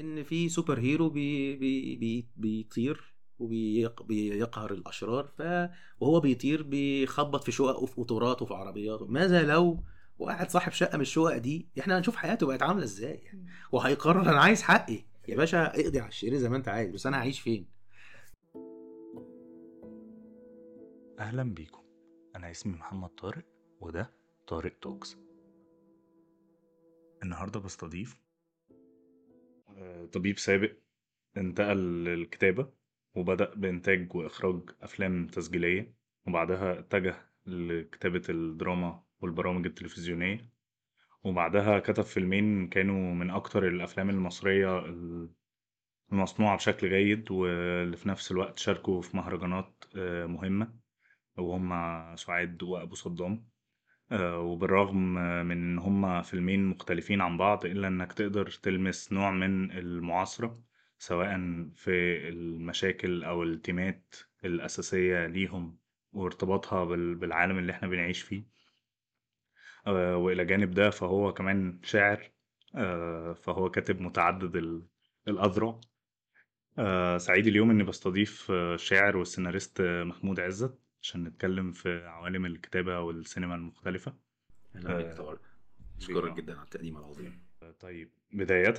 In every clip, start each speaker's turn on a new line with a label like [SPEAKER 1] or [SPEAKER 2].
[SPEAKER 1] إن في superhero بي بي بي بيطير وبيقهر الأشرار ف وهو بيطير بيخبط في شقق وفي قطورة وفي عربيات. ماذا لو واحد صاحب شقة من الشقق دي إحنا هنشوف حياته بقت عاملة إزاي يعني؟ وهيقرر أنا عايز حقي. يا باشا اقضي على الشرير زي ما أنت عايز بس أنا هعيش فين؟
[SPEAKER 2] أهلا بيكم. أنا اسمي محمد طارق وده TarekTalks. النهاردة بستضيف طبيب سابق انتقل للكتابة وبدأ بإنتاج وإخراج أفلام تسجيلية وبعدها اتجه لكتابة الدراما والبرامج التلفزيونية وبعدها كتب فيلمين كانوا من أكتر الأفلام المصرية المصنوعة بشكل جيد واللي في نفس الوقت شاركوا في مهرجانات آه، مهمة وهم سعاد وأبو صدام. آه، وبالرغم من إن هما فيلمين مختلفين عن بعض إلا إنك تقدر تلمس نوع من المعاصرة سواء في المشاكل أو التيمات الأساسية ليهم وارتباطها بالعالم اللي إحنا بنعيش فيه. آه، وإلى جانب ده فهو كمان شاعر آه، فهو كاتب متعدد الأذرع. سعيد اليوم إني بستضيف الشاعر والسيناريست محمود عزت. عشان نتكلم في عوالم الكتابة والسينما المختلفة.
[SPEAKER 1] أهلا بيك طبعا أشكرك جدا على التقديم العظيم.
[SPEAKER 2] طيب بداية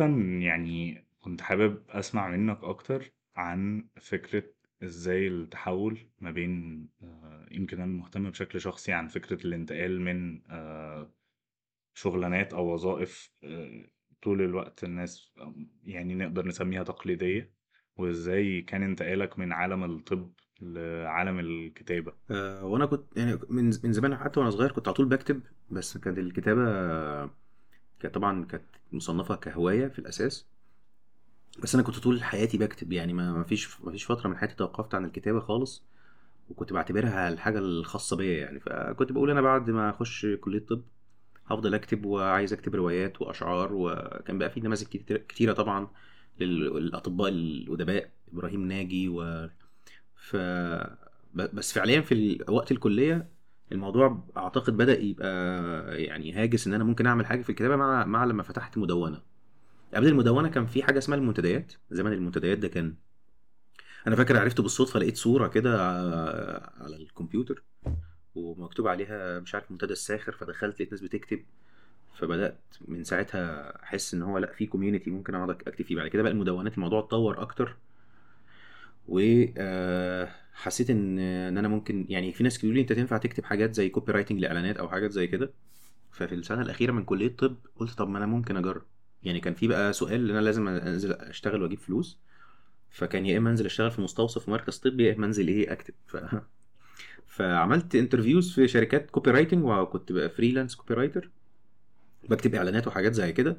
[SPEAKER 2] يعني كنت حابب أسمع منك أكتر عن فكرة إزاي التحول ما بين آه، يمكن أنا مهتم بشكل شخصي عن فكرة الانتقال من آه، شغلانات أو وظائف آه، طول الوقت الناس يعني نقدر نسميها تقليدية وإزاي كان انتقالك من عالم الطب لعالم الكتابة.
[SPEAKER 1] أه وأنا كنت يعني من من زمان حتى وأنا صغير كنت على طول بكتب بس كانت الكتابة كانت طبعا كانت مصنفة كهواية في الأساس. بس أنا كنت طول حياتي بكتب يعني ما فيش ما فيش فترة من حياتي توقفت عن الكتابة خالص وكنت بعتبرها الحاجة الخاصة بيا يعني. فكنت بقول أنا بعد ما أخش كلية طب هفضل أكتب وعايز أكتب روايات وأشعار وكان بقى في نماذج كتيرة طبعا للأطباء الأدباء إبراهيم ناجي و ف بس فعليا في وقت الكلية الموضوع أعتقد بدأ يبقى يعني هاجس إن أنا ممكن أعمل حاجة في الكتابة مع مع لما فتحت مدونة. قبل المدونة كان في حاجة اسمها المنتديات. زمان المنتديات ده كان أنا فاكر عرفته بالصدفة لقيت صورة كده على الكمبيوتر ومكتوب عليها مش عارف منتدى الساخر فدخلت لقيت ناس بتكتب. فبدأت من ساعتها أحس إن هو لأ في كوميونتي ممكن أقعد أكتب فيه. بعد كده بقى المدونات الموضوع اتطور أكتر. وحسيت آه، إن إن أنا ممكن يعني في ناس بيقولوا لي أنت تنفع تكتب حاجات زي copywriting لإعلانات أو حاجات زي كده. ففي السنة الأخيرة من كلية الطب قلت طب ما أنا ممكن أجرب. يعني كان في بقى سؤال إن أنا لازم أنزل أشتغل وأجيب فلوس. فكان يا إما أنزل أشتغل في مستوصف مركز طبي يا إما أنزل إيه أكتب. ف... فعملت interviews في شركات copywriting وكنت بقى freelance copywriter بكتب إعلانات وحاجات زي كده.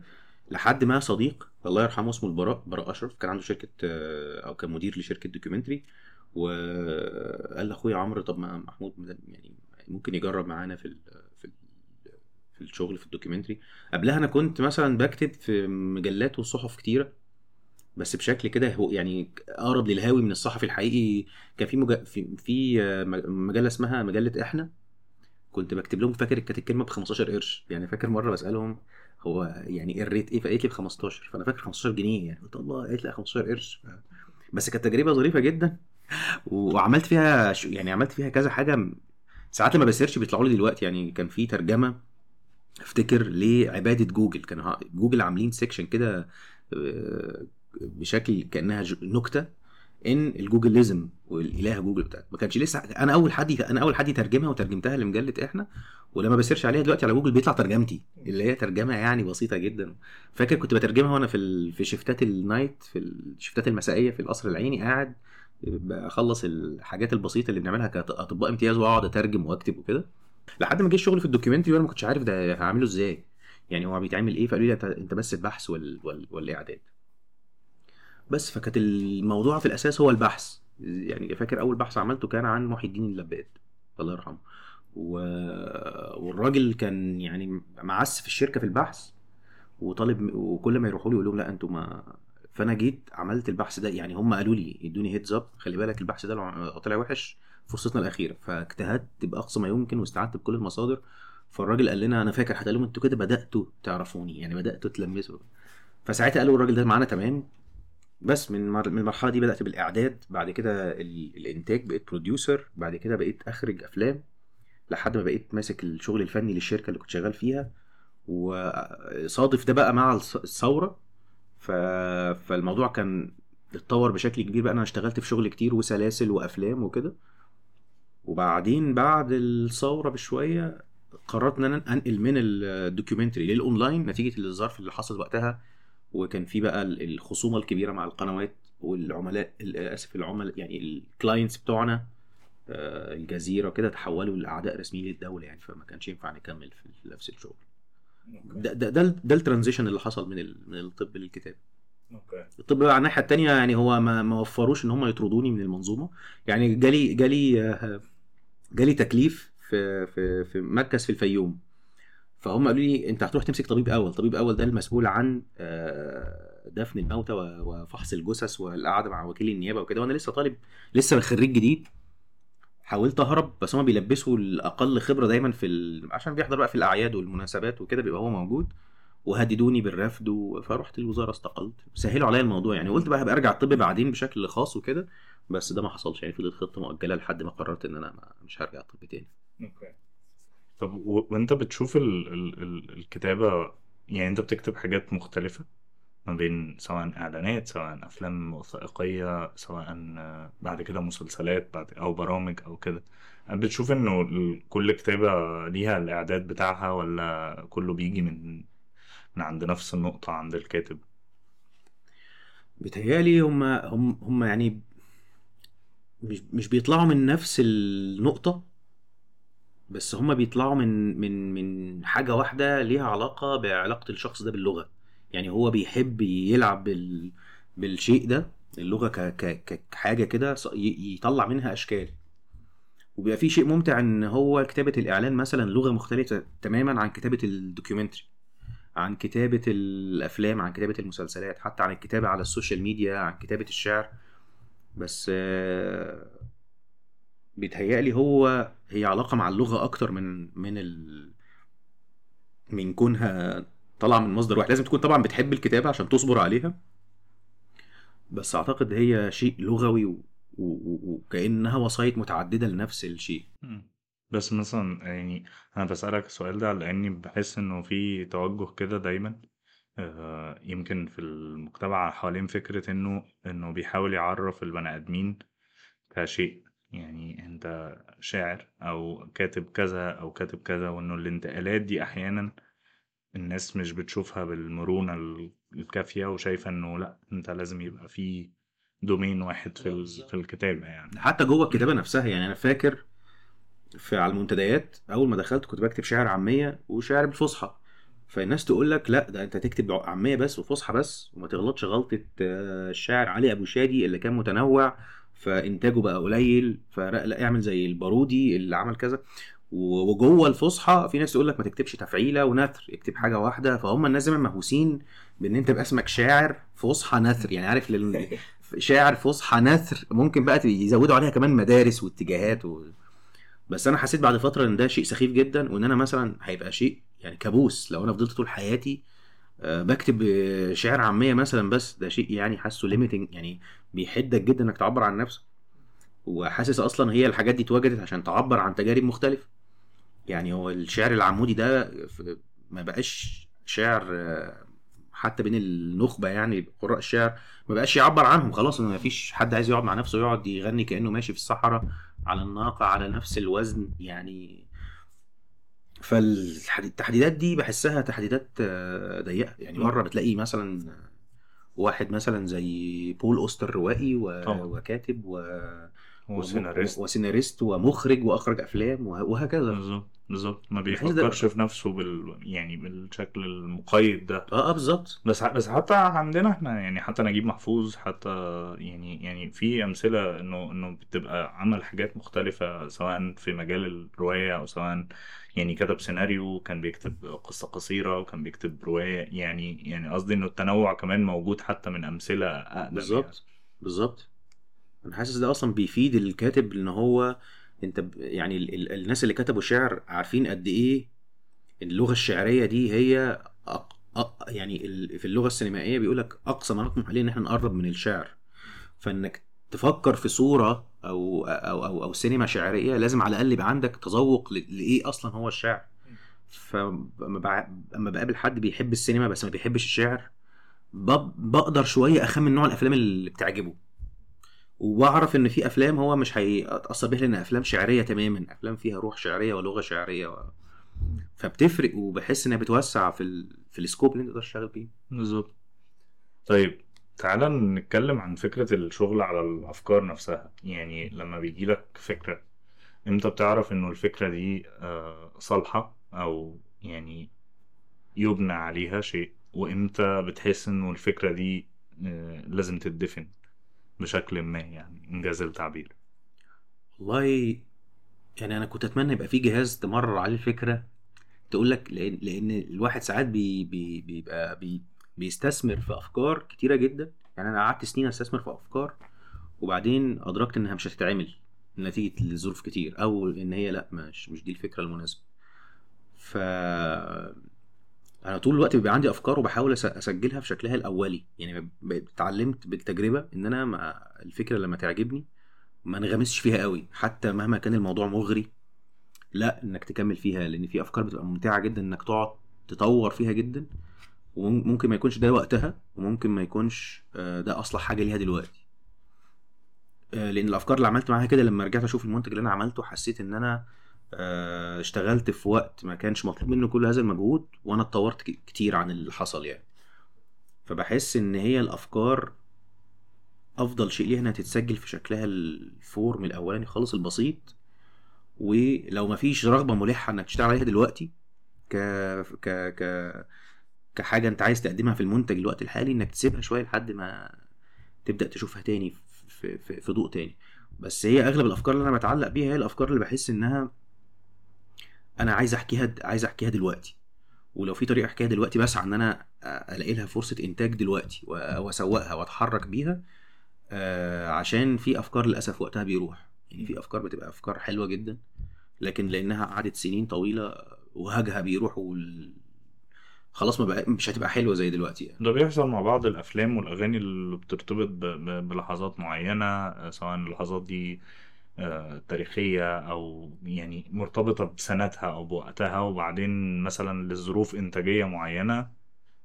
[SPEAKER 1] لحد ما صديق الله يرحمه اسمه البراء براء أشرف كان عنده شركة آه، أو كان مدير لشركة documentary وقال لأخويا عمرو طب ما محمود يعني ممكن يجرب معانا في في في الشغل في ال documentary قبلها أنا كنت مثلا بكتب في مجلات وصحف كتيرة بس بشكل كده هو يعني أقرب للهاوي من الصحفي الحقيقي كان. في في آه، مجلة اسمها مجلة إحنا كنت بكتب لهم فاكر كانت الكلمة ب 15 قرش يعني فاكر مرة بسألهم هو يعني ال rate إيه؟ فقالت لي ب 15 فأنا فاكر 15 جنيه يعني. قلت الله قالت لي 15 قرش. بس كانت تجربة ظريفة جدا. وعملت فيها يعني عملت فيها كذا حاجة. ساعات لما ب search بيطلعوا لي دلوقتي يعني كان في ترجمة افتكر لعبادة جوجل. كان جوجل عاملين section كده آه، بشكل كأنها نكتة. إن الجوجليزم والإله جوجل بتاعت ما كانش لسه أنا أول حد أنا أول حد يترجمها وترجمتها لمجلة إحنا ولما ب search عليها دلوقتي على جوجل بيطلع ترجمتي اللي هي ترجمة يعني بسيطة جدا. فاكر كنت بترجمها وأنا في. في شفتات ال night في الشفتات المسائية في القصر العيني قاعد بخلص الحاجات البسيطة اللي بنعملها كأطباء امتياز وأقعد أترجم وأكتب وكده. لحد ما جه الشغل في ال documentary وأنا ما كنتش عارف ده هعمله إزاي. يعني هو بيتعمل إيه؟ فقالوا لي أنت بس البحث وال... وال... والإعداد. بس فكانت الموضوع في الأساس هو البحث. يعني فاكر أول بحث عملته كان عن محي الدين اللباد الله يرحمه. و... والراجل كان يعني معصلج في الشركة في البحث وطالب وكل ما يروحوا لي يقول لهم لا أنتوا ما فانا جيت عملت البحث ده يعني هم قالوا لي ادوني heads up خلي بالك البحث ده لو طلع وحش فرصتنا الأخيرة. فاجتهدت بأقصى ما يمكن واستعنت بكل المصادر. فالراجل قال لنا أنا فاكر حتى لهم أنتوا كده بدأتوا تعرفوني يعني بدأتوا تلمسوا. فساعتها قالوا الراجل ده معانا تمام بس من مر- من المرحلة دي بدأت بالإعداد بعد كده ال- الإنتاج بقيت producer بعد كده بقيت أخرج أفلام لحد ما بقيت ماسك الشغل الفني للشركة اللي كنت شغال فيها وصادف ده بقى مع الث- الثورة. ف... فالموضوع كان اتطور بشكل كبير بقى. أنا اشتغلت في شغل كتير وسلاسل وأفلام وكده. وبعدين بعد الثورة بشوية قررت إن أنا أنقل من ال documentary لل online نتيجة الظرف اللي حصل وقتها وكان في بقى ال- الخصومة الكبيرة مع القنوات والعملاء ال- اسف العملاء يعني ال clients بتوعنا آه، الجزيرة كده تحولوا لأعداء رسميين للدولة يعني فما كانش ينفع نكمل في نفس الشغل. ده ده ده, ده ال transition اللي حصل من من الطب للكتابة.
[SPEAKER 2] okay.
[SPEAKER 1] الطب بقى على الناحية التانية يعني هو ما ما وفقوش إن هم يطردوني من المنظومة. يعني جالي جالي آه، جالي تكليف في في في مركز في الفيوم. فهم قالوا لي انت هتروح تمسك طبيب اول. طبيب اول ده المسؤول عن آه، دفن الموتى وفحص الجثث والقعدة مع وكيل النيابة وكده. وأنا لسه طالب لسه خريج جديد. حاولت أهرب بس هم بيلبسوا الأقل خبرة دايما في ال... عشان بيحضر بقى في الأعياد والمناسبات وكده بيبقى هو موجود. وهددوني بالرفض و... فرحت الوزارة استقلت. سهلوا عليا الموضوع يعني. قلت بقى هبقى أرجع الطب بعدين بشكل خاص وكده. بس ده ما حصلش يعني فضلت خطة مؤجلة لحد ما قررت إن أنا. مش هرجع الطب تاني.
[SPEAKER 2] أوكي. طب. وانت بتشوف ال... ال... ال... الكتابة يعني انت بتكتب حاجات مختلفة ما بين سواء إعلانات سواء أفلام وثائقية سواء بعد كده مسلسلات بعد أو برامج أو كده بتشوف إنه كل كتابة ليها الإعداد بتاعها ولا كله بيجي من من عند نفس النقطة عند الكاتب
[SPEAKER 1] بيتهيألي هم هم هم يعني مش مش بيطلعوا من نفس النقطة بس هم بيطلعوا من من من حاجة واحدة ليها علاقة بعلاقة الشخص ده باللغة. يعني هو بيحب يلعب بال بالشيء ده اللغة ك ك كحاجة كده يطلع منها أشكال. وبيبقى في شيء ممتع إن هو كتابة الإعلان مثلا لغة مختلفة تماما عن كتابة ال documentary عن كتابة الأفلام عن كتابة المسلسلات حتى عن الكتابة على ال social media عن كتابة الشعر. بس آه، بيتهيألي هو هي علاقة مع اللغة أكتر من من ال من كونها طالعة من مصدر واحد. لازم تكون طبعا بتحب الكتابة عشان تصبر عليها. بس أعتقد هي شيء لغوي و... و... وكأنها وسائط متعددة لنفس الشيء.
[SPEAKER 2] بس مثلا يعني أنا بسألك السؤال ده لأني بحس إنه في توجه كده دايما. آه، يمكن في المجتمع حوالين فكرة إنه إنه بيحاول يعرف البني آدمين كشيء. يعني أنت شاعر أو كاتب كذا أو كاتب كذا وإنه الانتقالات دي أحيانا الناس مش بتشوفها بالمرونة ال- الكافية وشايفة إنه لأ أنت لازم يبقى في دومين واحد في ال- في الكتابة يعني.
[SPEAKER 1] حتى جوه الكتابة نفسها يعني أنا فاكر في على المنتديات أول ما دخلت كنت بكتب شعر عامية وشعر بالفصحى فالناس تقول لك لأ ده أنت تكتب عامية بس وفصحى بس وما تغلطش غلطة آه، الشاعر علي أبو شادي اللي كان متنوع فإنتاجه بقى قليل فلا اعمل زي البارودي اللي عمل كذا. وجوه الفصحى في ناس تقول لك ما تكتبش تفعيلة ونثر اكتب حاجة واحدة. فهم الناس دايما مهووسين بإن أنت يبقى اسمك شاعر فصحى نثر. يعني عارف لل... شاعر فصحى نثر ممكن بقى يزودوا عليها كمان مدارس واتجاهات و... بس أنا حسيت بعد فترة إن ده شيء سخيف جدا وإن أنا مثلا هيبقى شيء يعني كابوس. لو أنا فضلت طول حياتي بكتب آه، شعر عامية مثلا بس ده شيء يعني حاسه ليميتنج يعني بيحدك جدا إنك تعبر عن نفسك. وحاسس أصلا هي الحاجات دي اتوجدت عشان تعبر عن تجارب مختلفة. يعني هو الشعر العمودي ده ما بقاش شعر آه، حتى بين النخبة يعني قراء الشعر ما بقاش يعبر عنهم. خلاص ما فيش حد عايز يقعد مع نفسه يقعد يغني كأنه ماشي في الصحراء على الناقة على نفس الوزن. يعني فالتحديدات دي بحسها تحديدات آه، ضيقة. يعني مرة بتلاقي مثلا واحد مثلا زي بول أوستر روائي و... وكاتب و...
[SPEAKER 2] وسيناريست
[SPEAKER 1] وسيناريست ومخرج وأخرج أفلام وه... وهكذا.
[SPEAKER 2] بالظبط بالظبط. ما بيفكرش في نفسه بال يعني بالشكل المقيد ده.
[SPEAKER 1] آه آه بالظبط.
[SPEAKER 2] بس ح- بس حتى عندنا إحنا يعني حتى نجيب محفوظ حتى يعني يعني في أمثلة إنه إنه بتبقى عمل حاجات مختلفة سواء في مجال الرواية أو سواء يعني كتب سيناريو كان بيكتب قصة قصيرة وكان بيكتب رواية يعني يعني قصدي إنه التنوع كمان موجود حتى من أمثلة أقدم
[SPEAKER 1] بالظبط بالظبط أنا حاسس ده أصلا بيفيد الكاتب إن هو أنت. يعني ال... ال... الناس اللي كتبوا شعر عارفين قد إيه اللغة الشعرية دي هي أق... أ- يعني في اللغة السينمائية بيقول لك أقصى ما نطمح عليه إن إحنا نقرب من الشعر فإنك تفكر في صورة أو أو أو, أو سينما شعرية لازم على الأقل يبقى عندك تذوق لإيه أصلا هو الشعر. فلما بع- اما بقابل حد بيحب السينما بس ما بيحبش الشعر بقدر شوية أخمن نوع الأفلام اللي بتعجبه. وبعرف إن في أفلام هو مش هيتاثر بيها لأن أفلام شعرية تماما. أفلام فيها روح شعرية ولغة شعرية و... فبتفرق وبحس إنها بتوسع في ال... في السكوب اللي أنت تقدر تشتغل بيه
[SPEAKER 2] بالظبط. طيب تعالى نتكلم عن فكرة الشغل على الأفكار نفسها. يعني لما بيجيلك فكرة إمتى بتعرف إنه الفكرة دي آه، صالحة أو يعني يبنى عليها شيء؟ وإمتى بتحس إنه الفكرة دي آه، لازم تدفن بشكل ما يعني إنجاز التعبير؟
[SPEAKER 1] والله يعني أنا كنت أتمنى يبقى في جهاز تمرر عليه الفكرة تقول لك لأن لأن الواحد ساعات بي بي بيبقى بي بيستثمر في أفكار كتيرة جدا. يعني أنا قعدت سنين أستثمر في أفكار وبعدين أدركت إنها مش هتتعمل نتيجة لظروف كتير أو إن هي لأ مش مش دي الفكرة المناسبة. ف أنا طول الوقت بيبقى عندي أفكار وبحاول أسجلها في شكلها الأولي. يعني اتعلمت بالتجربة إن أنا مع الفكرة لما تعجبني ما انغمسش فيها قوي. حتى مهما كان الموضوع مغري لأ إنك تكمل فيها لأن في أفكار بتبقى ممتعة جدا إنك تقعد تطور فيها جدا. وممكن ما يكونش ده وقتها وممكن ما يكونش آه، ده أصلح حاجة ليها دلوقتي. آه، لأن الأفكار اللي عملت معاها كده لما رجعت أشوف المنتج اللي أنا عملته حسيت إن أنا آه، اشتغلت في وقت ما كانش مطلوب منه كل هذا المجهود وأنا اتطورت كتير عن اللي حصل يعني. فبحس إن هي الأفكار أفضل شيء ليها إنها تتسجل في شكلها الفورم الأولاني خالص البسيط ولو مفيش رغبة ملحة إنك تشتغل عليها دلوقتي ك ك ك كحاجة أنت عايز تقدمها في المنتج الوقت الحالي إنك تسيبها شوية لحد ما تبدأ تشوفها تاني في في, في ضوء تاني. بس هي أغلب الأفكار اللي أنا بتعلق بيها هي الأفكار اللي بحس إنها أنا عايز أحكيها عايز أحكيها دلوقتي. ولو في طريقة أحكيها دلوقتي بسعى إن أنا ألاقي لها فرصة إنتاج دلوقتي وأسوقها وأتحرك بيها آه، عشان في أفكار للأسف وقتها بيروح. يعني في أفكار بتبقى أفكار حلوة جدا لكن لأنها قعدت سنين طويلة وهجها بيروح وال... خلاص ما بقى مش هتبقى حلوة زي دلوقتي يعني
[SPEAKER 2] ده بيحصل مع بعض الأفلام والأغاني اللي بترتبط ب- ب- بلحظات معينة آه، سواء اللحظات دي آه، تاريخية أو يعني مرتبطة بسنتها أو بوقتها وبعدين مثلا لظروف إنتاجية معينة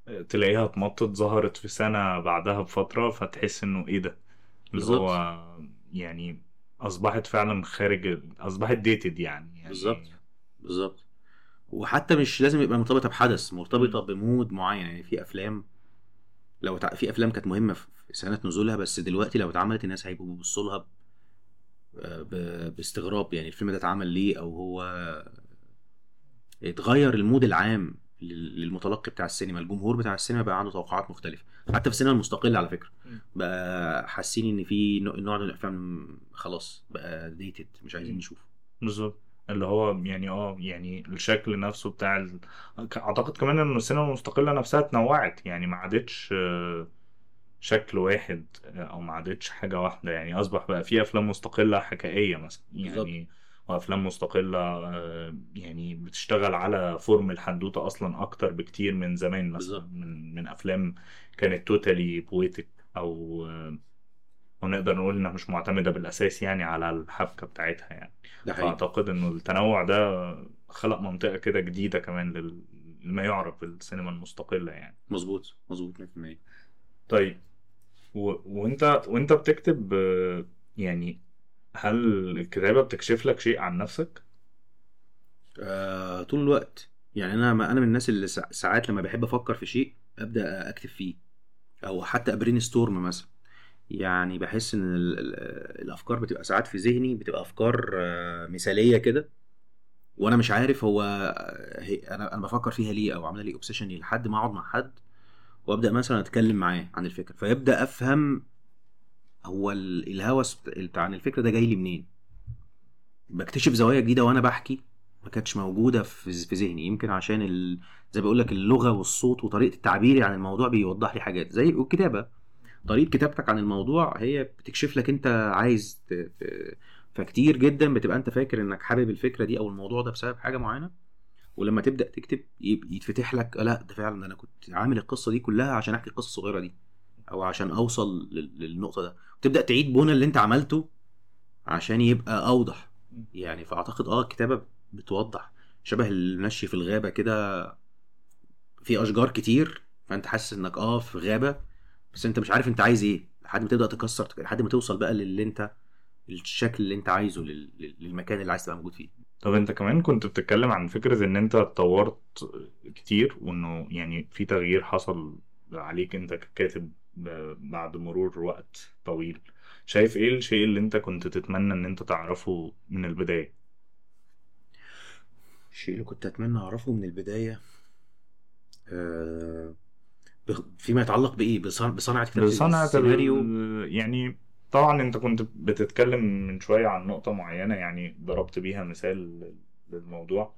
[SPEAKER 2] آه، تلاقيها اتمطت ظهرت في سنة بعدها بفترة فتحس إنه إيه ده اللي. هو يعني أصبحت فعلا خارج أصبحت ديتد يعني يعني
[SPEAKER 1] بالظبط. بالظبط وحتى مش لازم يبقى مرتبطة بحدث مرتبطة بمود معين. يعني في أفلام لو تع... في أفلام كانت مهمة في سنة نزولها بس دلوقتي لو اتعملت الناس هيبقوا بيبصوا لها ب... باستغراب. يعني الفيلم ده اتعمل ليه؟ أو هو اتغير ال mood العام لل- للمتلقي بتاع السينما. الجمهور بتاع السينما بقى عنده توقعات مختلفة. حتى في السينما المستقلة على
[SPEAKER 2] فكرة.
[SPEAKER 1] بقى حاسين إن في نوع من الأفلام خلاص بقى dated مش عايزين. نشوفه.
[SPEAKER 2] بالظبط. اللي هو يعني آه يعني الشكل نفسه بتاع ال... أعتقد كمان إن السينما المستقلة نفسها اتنوعت يعني ما عادتش آه، شكل واحد آه، أو ما عادتش حاجة واحدة يعني أصبح بقى في أفلام مستقلة حكائية مثلا يعني وأفلام مستقلة آه، يعني بتشتغل على فورم الحدوتة أصلا أكتر بكتير من زمان مثلا. من من أفلام كانت توتالي بويتك أو آه، أو نقدر نقول إنها مش معتمدة بالأساس يعني على الحبكة بتاعتها يعني.
[SPEAKER 1] ده حقيقي.
[SPEAKER 2] فأعتقد إنه التنوع ده خلق منطقة كده جديدة كمان لل- لما يعرف بالسينما المستقلة يعني.
[SPEAKER 1] مظبوط مظبوط 100%
[SPEAKER 2] طيب و... وأنت وأنت بتكتب يعني هل الكتابة بتكشف لك شيء عن نفسك؟
[SPEAKER 1] آه طول الوقت. يعني أنا ما أنا من الناس اللي سا- ساعات لما بحب أفكر في شيء أبدأ أكتب فيه. أو حتى أ brainstorm مثلا. يعني بحس إن ال- ال- الأفكار بتبقى ساعات في ذهني بتبقى أفكار آه، مثالية كده وأنا مش عارف هو هي أنا أنا بفكر فيها ليه أو عاملة لي اوبسيشن لحد ما أقعد مع حد وأبدأ مثلا أتكلم معاه عن الفكرة فيبدأ أفهم هو ال- الهوس بتاع عن الفكرة ده جاي لي منين. بكتشف زوايا جديدة وأنا بحكي ما كانتش موجودة في ذهني يمكن عشان ال... زي بقول لك اللغة والصوت وطريقة التعبير عن الموضوع بيوضح لي حاجات زي والكتابه طريقة كتابتك عن الموضوع هي بتكشف لك أنت عايز. فكتير جدا بتبقى أنت فاكر إنك حابب الفكرة دي أو الموضوع ده بسبب حاجة معينة ولما تبدأ تكتب يتفتح لك لا ده فعلا أنا كنت عامل القصة دي كلها عشان أحكي القصة الصغيرة دي أو عشان أوصل لل- للنقطة ده تبدا تعيد بنى اللي أنت عملته عشان يبقى أوضح يعني فأعتقد آه الكتابة بتوضح شبه المشي في الغابة كده في أشجار كتير فأنت حاسس إنك آه في غابة بس انت مش عارف انت عايز إيه لحد ما تبدأ تكسر لحد ما توصل بقى للي انت الشكل اللي انت عايزه لل- لل- للمكان اللي عايز تبقى موجود فيه.
[SPEAKER 2] طب انت كمان كنت بتتكلم عن فكرة ان انت اتطورت كتير وانه يعني في تغيير حصل عليك انت ككاتب بعد مرور وقت طويل. شايف إيه الشيء اللي انت كنت تتمنى ان انت تعرفه من البداية؟
[SPEAKER 1] الشيء اللي كنت أتمنى أعرفه من البداية بخ- فيما يتعلق بإيه؟ بصن- بصنعة كتابة
[SPEAKER 2] بصنعة
[SPEAKER 1] السيناريو
[SPEAKER 2] ال... يعني طبعا أنت كنت بتتكلم من شوية عن نقطة معينة يعني ضربت بيها مثال للموضوع.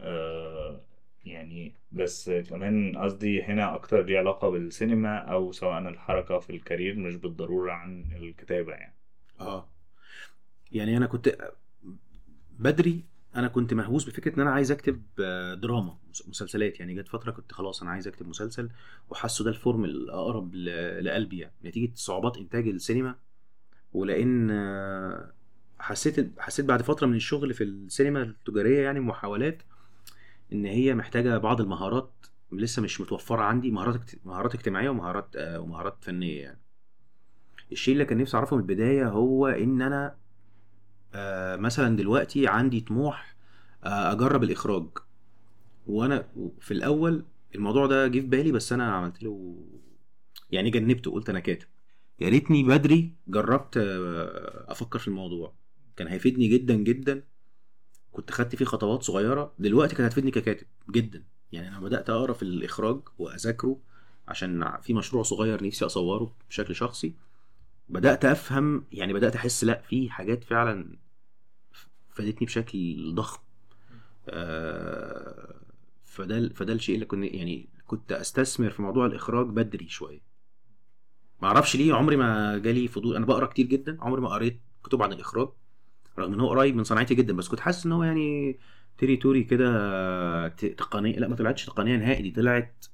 [SPEAKER 2] آه يعني بس كمان قصدي هنا أكتر ليه علاقة بالسينما أو سواء الحركة في الكارير مش بالضرورة عن الكتابة يعني.
[SPEAKER 1] آه. يعني أنا كنت بدري أنا كنت مهووس بفكرة إن أنا عايز أكتب آه، دراما مس- مسلسلات. يعني جت فترة كنت خلاص أنا عايز أكتب مسلسل وحاسه ده الفورم الأقرب لقلبي يعني. نتيجة صعوبات إنتاج السينما ولأن آه، حسيت حسيت بعد فترة من الشغل في السينما التجارية يعني محاولات إن هي محتاجة بعض المهارات لسه مش متوفرة عندي مهارات مهارات اجتماعية ومهارات آه، ومهارات فنية يعني. الشيء اللي كان نفسي أعرفه من البداية هو إن أنا مثلا دلوقتي عندي طموح آه، أجرب الإخراج. وأنا في الأول الموضوع ده جه في بالي بس أنا عملت له يعني جنبته قلت أنا كاتب. يا ريتني بدري جربت آه، أفكر في الموضوع. كان هيفيدني جدا جدا. كنت خدت فيه خطوات صغيرة. دلوقتي كانت هتفيدني ككاتب جدا. يعني أنا بدأت أقرأ في الإخراج وأذاكره عشان في مشروع صغير نفسي أصوره بشكل شخصي. بدأت أفهم يعني بدأت أحس لأ في حاجات فعلا فادتني بشكل ضخم. آه، فده فده الشيء اللي كنت يعني كنت أستثمر في موضوع الإخراج بدري شوية. ما أعرفش ليه عمري ما جالي فضول. أنا بقرأ كتير جدا عمري ما قريت كتب عن الإخراج رغم إن هو قريب من صناعتي جدا بس كنت حاسس إن هو يعني تيريتوري كده تقنية لأ ما طلعتش تقنية نهائي دي طلعت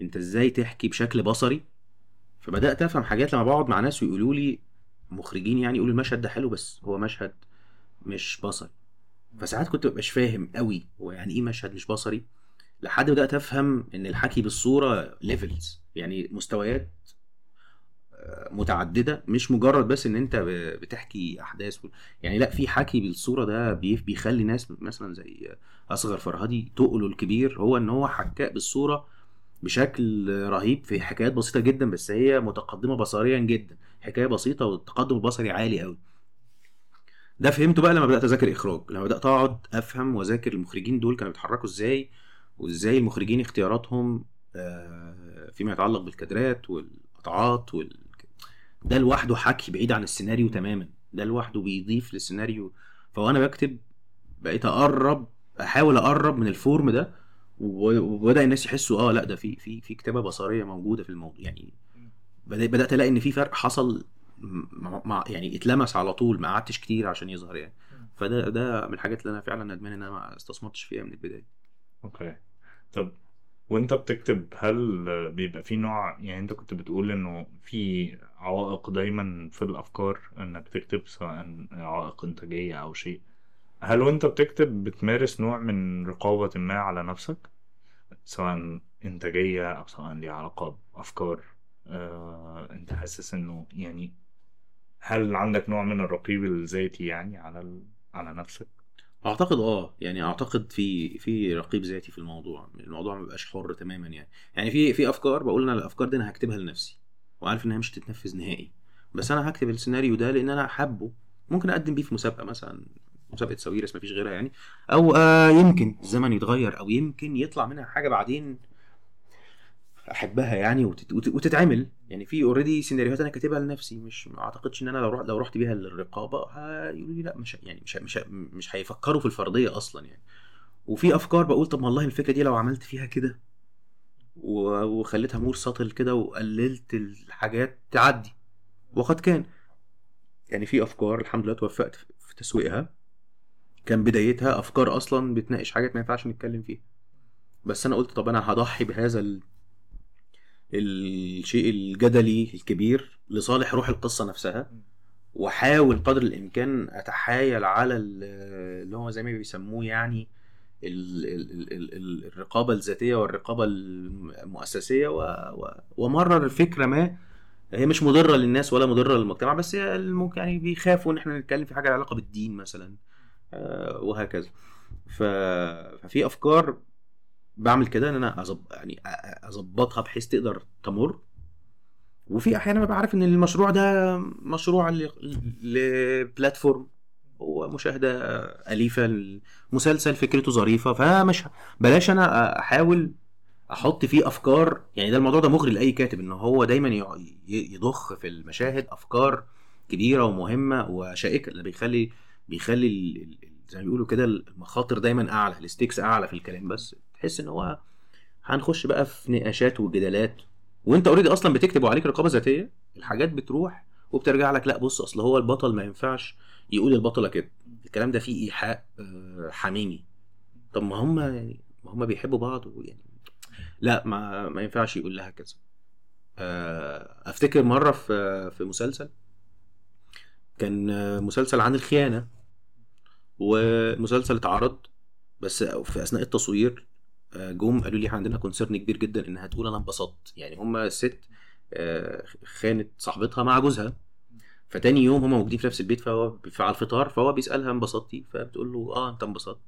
[SPEAKER 1] أنت إزاي تحكي بشكل بصري فبدأت أفهم حاجات لما بقعد مع ناس ويقولوا لي مخرجين يعني يقولوا المشهد ده حلو بس هو مشهد مش بصري. فساعات كنت مبقاش فاهم قوي هو يعني إيه مشهد مش بصري لحد بدأت أفهم إن الحكي بالصورة levels يعني مستويات آه، متعددة مش مجرد بس إن أنت بتحكي أحداث و- يعني لأ في حكي بالصورة ده بي- بيخلي ناس مثلا زي أصغر فرهدي تقله الكبير هو إن هو حكاء بالصورة بشكل رهيب في حكايات بسيطة جدا بس هي متقدمة بصريا جدا. حكاية بسيطة والتقدم البصري عالي قوي ده فهمته بقى لما بدأت أذاكر إخراج. لما بدأت أقعد أفهم وأذاكر المخرجين دول كانوا بيتحركوا إزاي وإزاي المخرجين اختياراتهم آه، فيما يتعلق بالكادرات والقطعات وال... ده لوحده حكي بعيد عن السيناريو تماما. ده لوحده بيضيف للسيناريو. فوأنا بكتب بقيت أقرب أحاول أقرب من ال form ده وبدأ الناس يحسوا آه لأ ده في في في كتابة بصرية موجودة في الموضوع. يعني بدأ- بدأت ألاقي إن في فرق حصل مع مع- يعني اتلمس على طول ما قعدتش كتير عشان يظهر يعني. فده ده من الحاجات اللي أنا فعلا ندمان إن أنا ما استثمرتش فيها من البداية.
[SPEAKER 2] okay. طب وأنت بتكتب هل بيبقى في نوع يعني أنت كنت بتقول إنه في عوائق دايما في الأفكار إنك تكتب سواء عوائق إنتاجية أو شيء. هل وأنت بتكتب بتمارس نوع من رقابة ما على نفسك؟ سواء إنتاجية أو سواء ليها علاقة بأفكار آه، أنت حاسس إنه يعني هل عندك نوع من الرقيب الذاتي يعني على ال... على نفسك؟
[SPEAKER 1] أعتقد آه يعني أعتقد في في رقيب ذاتي في الموضوع الموضوع ما بيبقاش حر تماما يعني. يعني في في أفكار بقول أنا الأفكار دي أنا هكتبها لنفسي وعارف إنها مش تتنفذ نهائي. بس أنا هكتب السيناريو ده لأن أنا حابه ممكن أقدم بيه في مسابقة مثلا مسابقة ساويرس مفيش غيرها يعني. أو آه يمكن الزمن يتغير أو يمكن يطلع منها حاجة بعدين أحبها يعني وتت... وت- وتتعمل. يعني في already سيناريوهات أنا كاتبها لنفسي مش ما أعتقدش إن أنا لو رحت لو رحت بيها للرقابة هيقولوا لي لا مش يعني مش مش مش هيفكروا في الفرضية أصلا يعني. وفي أفكار بقول طب والله الفكرة دي لو عملت فيها كده وخليتها مور سطل كده وقللت الحاجات تعدي. وقد كان. يعني في أفكار الحمد لله توفقت في تسويقها. كان بدايتها أفكار أصلا بتناقش حاجات ما ينفعش نتكلم فيها. بس أنا قلت طب أنا هضحي بهذا ال... الشيء الجدلي الكبير لصالح روح القصة نفسها وأحاول قدر الإمكان أتحايل على ال- اللي هو زي ما بيسموه يعني ال- ال- ال- ال- الرقابة الذاتية والرقابة المؤسسية ومرر فكرة ما هي مش مضرة للناس ولا مضرة للمجتمع بس ممكن يعني بيخافوا إن إحنا نتكلم في حاجة لها علاقة بالدين مثلا. وهكذا. ف... ففي أفكار بعمل كده إن أنا أزب... يعني أظبطها بحيث تقدر تمر. وفي أحيانا ببقى عارف إن المشروع ده مشروع ل... لبلاتفورم. هو مشاهدة أليفة المسلسل فكرته ظريفة فمش بلاش أنا أحاول أحط فيه أفكار. يعني ده الموضوع ده مغري لأي كاتب إن هو دايما يضخ في المشاهد أفكار كبيرة ومهمة وشائكة اللي بيخلي بيخلي ال- زي ما بيقولوا كده المخاطر دايما أعلى الستيكس أعلى في الكلام بس تحس إن هو هنخش بقى في نقاشات وجدالات. وأنت اوريدي أصلا بتكتب وعليك رقابة ذاتية الحاجات بتروح وبترجع لك لا بص أصل هو البطل ما ينفعش يقول البطلة كده. الكلام ده فيه إيحاء آه، حميمي. طب ما هم يعني ما هم بيحبوا بعض يعني لا ما ما ينفعش يقول لها كذا. آه، أفتكر مرة في في مسلسل كان مسلسل عن الخيانة. والمسلسل اتعرض بس في أثناء التصوير آه، جم قالوا لي عندنا concern كبير جدا انها تقول أنا انبسطت. يعني هما الست آه، خانت صاحبتها مع جوزها. فتاني يوم هما موجودين في نفس البيت فهو على الفطار فهو بيسألها انبسطتي؟ فبتقول له آه أنت انبسطت.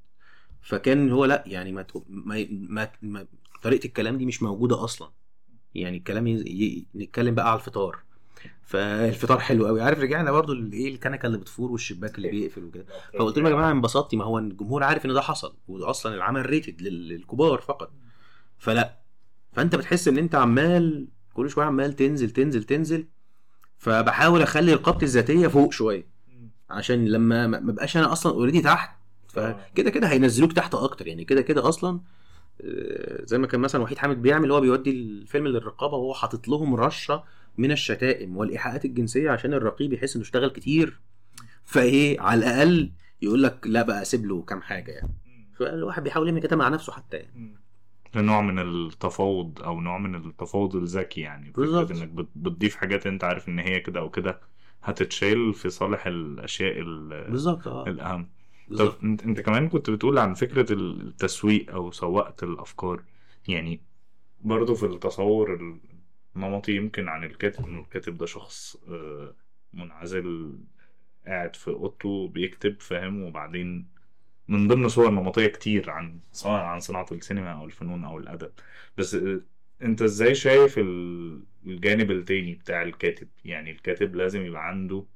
[SPEAKER 1] فكان هو لأ يعني ما, ما, ما, ما طريقة الكلام دي مش موجودة أصلا. يعني الكلام. ي... نتكلم بقى على الفطار. فالفطار حلو قوي. عارف رجعنا برضو لايه الكنكة اللي بتفور والشباك اللي بيقفل وكده. فقلت لهم يا جماعة انبسطتي ما هو الجمهور عارف إن ده حصل واصلا العمل rated لل- للكبار فقط. فلا فأنت بتحس إن أنت عمال كل شوية عمال تنزل تنزل تنزل. فبحاول أخلي رقابتي الذاتية فوق شوية. عشان لما ما بقاش أنا أصلا already تحت. فكده كده هينزلوك تحت أكتر. يعني كده كده أصلا آه، زي ما كان مثلا وحيد حامد بيعمل هو بيودي الفيلم للرقابة وهو حاطط لهم رشة من الشتائم والإيحاءات الجنسية عشان الرقيب يحس إنه اشتغل كتير فإيه على الأقل يقول لك لا بقى سيب له كام حاجة يعني. فالواحد بيحاول يعمل كده مع نفسه حتى يعني.
[SPEAKER 2] نوع من التفاوض أو نوع من التفاوض الذكي يعني.
[SPEAKER 1] بالظبط.
[SPEAKER 2] إنك بت- بتضيف حاجات أنت عارف إن هي كده أو كده هتتشال في صالح الأشياء ال-
[SPEAKER 1] بالظبط آه.
[SPEAKER 2] الأهم. طب
[SPEAKER 1] بالظبط.
[SPEAKER 2] انت أنت كمان كنت بتقول عن فكرة التسويق أو سواقة الأفكار. يعني برضو في التصور النمطي يمكن عن الكاتب إنه الكاتب ده شخص آه، منعزل قاعد في أوضته بيكتب فاهم؟ وبعدين من ضمن صور نمطية كتير عن سواء عن صناعة السينما أو الفنون أو الأدب. بس آه، أنت إزاي شايف ال- الجانب التاني بتاع الكاتب؟ يعني الكاتب لازم يبقى عنده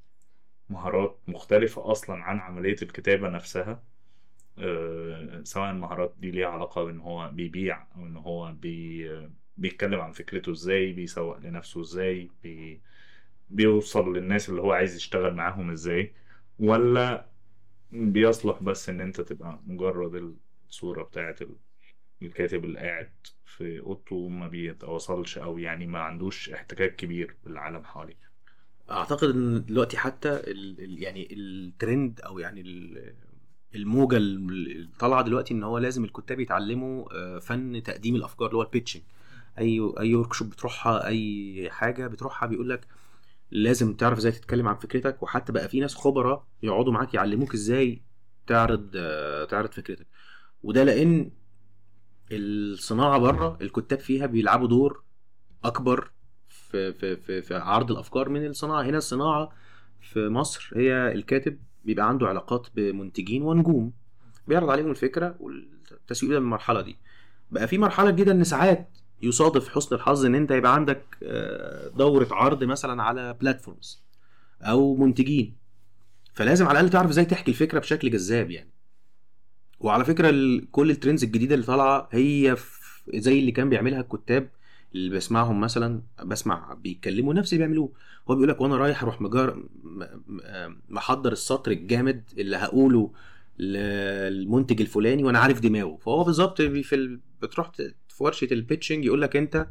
[SPEAKER 2] مهارات مختلفة أصلا عن عملية الكتابة نفسها آه، سواء المهارات دي ليها علاقة بإن هو بيبيع أو إن هو بي بيتكلم عن فكرته إزاي بيسوق لنفسه إزاي بي بيوصل للناس اللي هو عايز يشتغل معاهم إزاي ولا بيصلح بس إن أنت تبقى مجرد الصورة بتاعت ال- الكاتب اللي قاعد في أوضته وما بيتواصلش أو يعني ما عندوش احتكاك كبير بالعالم حواليه؟
[SPEAKER 1] أعتقد إن دلوقتي حتى ال ال يعني الترند أو يعني ال- الموجة اللي طالعة دلوقتي إن هو لازم الكتاب يتعلموا آه، فن تقديم الأفكار اللي هو ال pitching أي أي ورك شوب بتروحها أي حاجة بتروحها بيقول لك لازم تعرف إزاي تتكلم عن فكرتك وحتى بقى في ناس خبراء يقعدوا معاك يعلموك إزاي تعرض تعرض فكرتك. وده لأن الصناعة بره الكتاب فيها بيلعبوا دور أكبر في في في, في عرض الأفكار من الصناعة. هنا الصناعة في مصر هي الكاتب بيبقى عنده علاقات بمنتجين ونجوم بيعرض عليهم الفكرة والتسويق ده من المرحلة دي. بقى في مرحلة جديده إن ساعات يصادف حسن الحظ إن أنت يبقى عندك آه، دورة عرض مثلا على بلاتفورمز أو منتجين. فلازم على الأقل تعرف إزاي تحكي الفكرة بشكل جذاب يعني. وعلى فكرة كل الترندز الجديدة اللي طالعة هي زي اللي كان بيعملها الكتاب اللي بسمعهم مثلا بسمع بيتكلموا نفس اللي بيعملوه. هو بيقول لك وأنا رايح أروح مجار محضر السطر الجامد اللي هقوله للمنتج الفلاني وأنا عارف دماغه. فهو بالظبط في ال... بتروح في ورشة ال pitching يقول لك أنت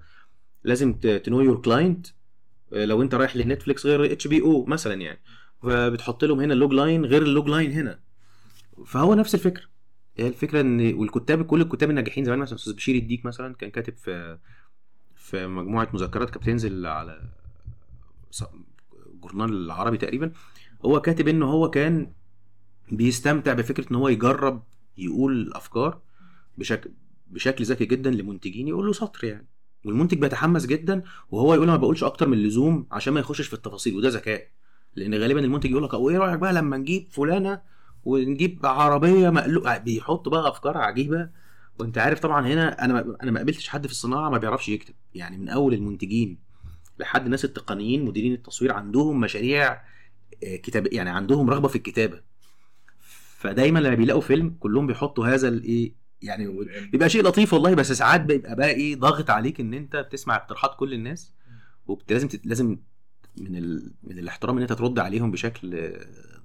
[SPEAKER 1] لازم to know your client لو أنت رايح لنتفليكس غير HBO مثلا يعني. فبتحط لهم هنا ال log line غير ال log line هنا. فهو نفس الفكرة. هي الفكرة إن والكتاب كل الكتاب الناجحين زمان مثلا أستاذ بشير الديك مثلا كان كاتب في في مجموعة مذكرات كانت بتنزل على جورنال العربي تقريبا. هو كاتب إنه هو كان بيستمتع بفكرة إن هو يجرب يقول أفكار بشكل بشكل ذكي جدا لمنتجين يقول له سطر يعني. والمنتج بيتحمس جدا وهو يقول ما بقولش أكتر من اللزوم عشان ما يخشش في التفاصيل وده ذكاء. لأن غالبا المنتج يقول لك وايه رأيك بقى لما نجيب فلانة ونجيب عربية مقلوب بيحط بقى أفكار عجيبة. وأنت عارف طبعا هنا أنا أنا ما قابلتش حد في الصناعة ما بيعرفش يكتب. يعني من أول المنتجين لحد الناس التقنيين مديرين التصوير عندهم مشاريع آه، كتاب يعني عندهم رغبة في الكتابة. فدايما لما بيلاقوا فيلم كلهم بيحطوا هذا الايه يعني بيبقى شيء لطيف والله بس ساعات بيبقى بقى إيه ضاغط عليك إن أنت بتسمع اقتراحات كل الناس ولازم تت... لازم من ال... من الاحترام إن أنت ترد عليهم بشكل